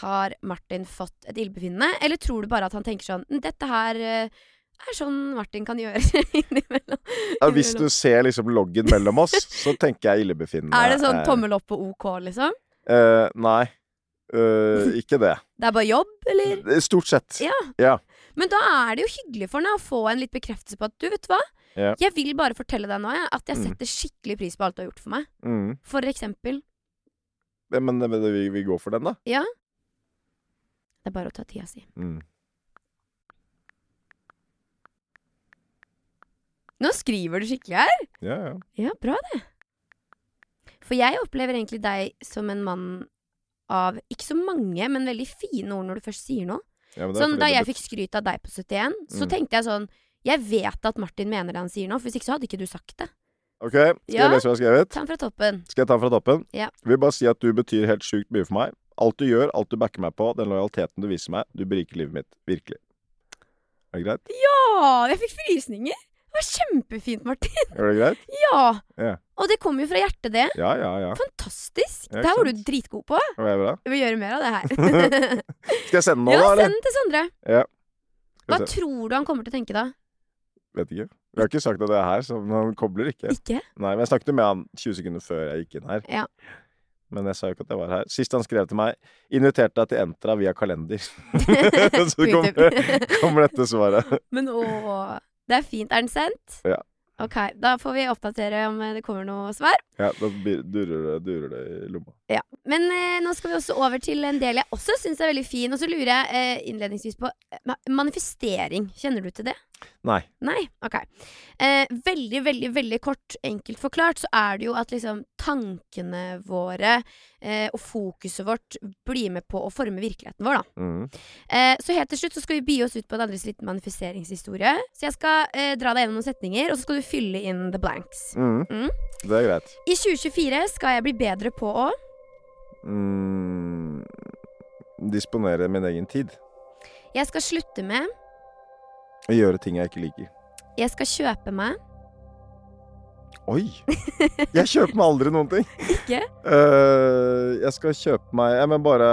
[SPEAKER 1] har Martin fått et ildbefinnende? Eller tror du bare at han tenker sånn Dette her eh, er sånn Martin kan gjøre innimellom.
[SPEAKER 2] Ja, hvis du ser liksom loggen mellom oss, så tenker jeg illebefinnende.
[SPEAKER 1] Er det sånn
[SPEAKER 2] eh,
[SPEAKER 1] tommel opp og OK, liksom?
[SPEAKER 2] Uh, nei. Uh, ikke det.
[SPEAKER 1] Det er bare jobb, eller?
[SPEAKER 2] Stort sett.
[SPEAKER 1] Ja.
[SPEAKER 2] Ja.
[SPEAKER 1] Men da er det jo hyggelig for henne å få en litt bekreftelse på at du, vet hva?
[SPEAKER 2] Ja.
[SPEAKER 1] Jeg vil bare fortelle deg nå jeg, at jeg
[SPEAKER 2] Mm.
[SPEAKER 1] setter skikkelig pris på alt du har gjort for meg.
[SPEAKER 2] Mm.
[SPEAKER 1] For eksempel.
[SPEAKER 2] Men, men vi, vi går for den, da.
[SPEAKER 1] Ja. Det er bare å ta tida si.
[SPEAKER 2] Mm.
[SPEAKER 1] Nå skriver du skikkelig her.
[SPEAKER 2] Ja, ja.
[SPEAKER 1] Ja, bra det. For jeg opplever egentlig deg som en mann av ikke så mange, men veldig fine ord når du først sier noe.
[SPEAKER 2] ja
[SPEAKER 1] Sånn, Da jeg fikk skryt av deg på 71, så
[SPEAKER 2] Mm.
[SPEAKER 1] tenkte jeg sånn Jeg vet at Martin mener det han sier nå, for hvis ikke så hadde ikke du sagt det.
[SPEAKER 2] Ok, skal
[SPEAKER 1] Ja.
[SPEAKER 2] jeg lese hva jeg har skrevet?
[SPEAKER 1] Ta den fra toppen.
[SPEAKER 2] Skal jeg ta den fra toppen?
[SPEAKER 1] Ja.
[SPEAKER 2] Vil bare si at du betyr helt sjukt mye for meg. Alt du gjør, alt du backer meg på, den lojaliteten du viser meg, du beriker livet mitt. Virkelig. Er det greit?
[SPEAKER 1] Ja, jeg fikk frysninger! Det var kjempefint, Martin.
[SPEAKER 2] Gjør det greit?
[SPEAKER 1] Ja.
[SPEAKER 2] Ja.
[SPEAKER 1] Og det kommer jo fra hjertet, det.
[SPEAKER 2] Ja, ja, ja.
[SPEAKER 1] Fantastisk.
[SPEAKER 2] Ja,
[SPEAKER 1] det her var du dritgod på.
[SPEAKER 2] Det er bra.
[SPEAKER 1] Jeg vil gjøre mer av det her.
[SPEAKER 2] Skal jeg sende den nå,
[SPEAKER 1] ja,
[SPEAKER 2] da, Ja,
[SPEAKER 1] send den til Sondre.
[SPEAKER 2] Ja.
[SPEAKER 1] Hva
[SPEAKER 2] vi
[SPEAKER 1] tror du han kommer til å tenke da?
[SPEAKER 2] Vet ikke. Vi har ikke sagt at det er her, så han kobler ikke.
[SPEAKER 1] Ikke?
[SPEAKER 2] Nei, men jeg snakket med han 20 sekunder før jeg gikk inn her.
[SPEAKER 1] Ja.
[SPEAKER 2] Men jeg sa jo ikke at jeg var her. Sist han skrev til meg 'inviterte deg til Entra via kalender'. så kommer, kommer dette svaret.
[SPEAKER 1] Men å Det er fint. Er den sendt?
[SPEAKER 2] Ja.
[SPEAKER 1] Ok, da får vi oppdatere om det kommer noe svar.
[SPEAKER 2] Ja, da durer det, durer det i lomma.
[SPEAKER 1] Ja. Men eh, nå skal vi også over til en del jeg også syns er veldig fin. Og så lurer jeg eh, innledningsvis på eh, manifestering. Kjenner du til det?
[SPEAKER 2] Nei.
[SPEAKER 1] Nei? Ok. Eh, veldig, veldig, veldig kort, enkelt forklart, så er det jo at liksom tankene våre eh, og fokuset vårt blir med på å forme virkeligheten vår, da.
[SPEAKER 2] Mm.
[SPEAKER 1] Eh, så helt til slutt så skal vi bi oss ut på en andres liten manifesteringshistorie. Så jeg skal eh, dra deg gjennom noen setninger, og så skal du fylle inn the blanks.
[SPEAKER 2] Mm.
[SPEAKER 1] Mm.
[SPEAKER 2] Det er greit.
[SPEAKER 1] I 2024 skal jeg bli bedre på å
[SPEAKER 2] Mm. Disponere min egen tid.
[SPEAKER 1] Jeg skal slutte med
[SPEAKER 2] Og gjøre ting jeg ikke liker.
[SPEAKER 1] Jeg skal kjøpe meg
[SPEAKER 2] Oi! Jeg kjøper meg aldri noen ting.
[SPEAKER 1] Ikke?
[SPEAKER 2] Uh, jeg skal kjøpe meg Jeg men bare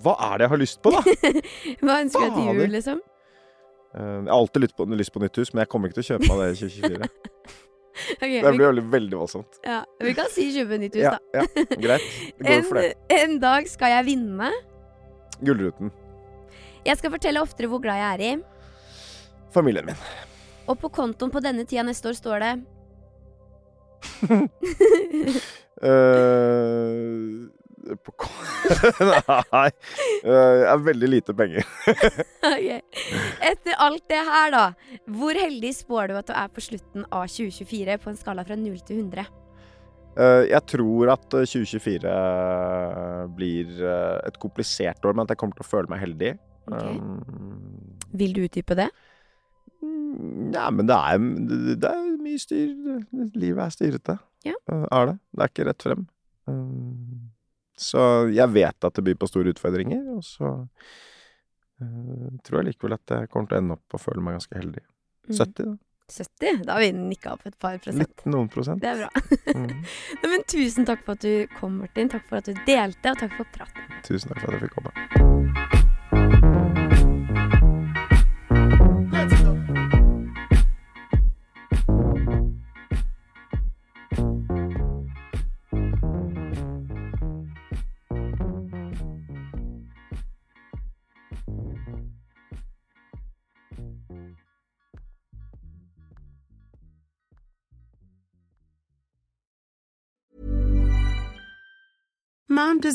[SPEAKER 2] Hva er det jeg har lyst på, da?
[SPEAKER 1] Hva ønsker du til jul, liksom?
[SPEAKER 2] Uh, jeg har alltid lyst på, lyst på nytt hus, men jeg kommer ikke til å kjøpe meg det i 2024.
[SPEAKER 1] okay,
[SPEAKER 2] Det blir veldig, veldig voldsomt.
[SPEAKER 1] ja, vi kan si kjøpe nytt hus,
[SPEAKER 2] Ja,
[SPEAKER 1] da.
[SPEAKER 2] ja, greit. Det går
[SPEAKER 1] En,
[SPEAKER 2] for det.
[SPEAKER 1] en dag skal jeg vinne.
[SPEAKER 2] Gullruten.
[SPEAKER 1] Jeg skal fortelle oftere hvor glad jeg er i.
[SPEAKER 2] Familien min.
[SPEAKER 1] Og på kontoen på denne tida neste år står det
[SPEAKER 2] uh, Nei. Eh, jeg har veldig lite penger.
[SPEAKER 1] Ok. Etter alt det her, da. Hvor heldig spår du at du er på slutten av 2024 på en skala fra 0 til 100?
[SPEAKER 2] Eh, jeg tror at eh, 2024 blir et komplisert år, men at jeg kommer til å føle meg heldig. Um,
[SPEAKER 1] Vil du utdype det?
[SPEAKER 2] Nei, ja, men det er, det er mye styr. Livet er styrete.
[SPEAKER 1] Ja.
[SPEAKER 2] Eh, er det. Det er ikke rett frem. Um, så jeg vet at det byr på store utfordringer, og så eh, tror jeg likevel at jeg kommer til å ende opp og føle meg ganske heldig.
[SPEAKER 1] Mm.
[SPEAKER 2] 70, da.
[SPEAKER 1] 70? Da har vi nikka opp et par prosent.
[SPEAKER 2] Litt noen prosent.
[SPEAKER 1] Det er bra.
[SPEAKER 2] Mm.
[SPEAKER 1] Nei, men tusen takk for at du kom, Martin. Takk for at du delte, og takk for praten.
[SPEAKER 2] Tusen takk for at jeg fikk komme.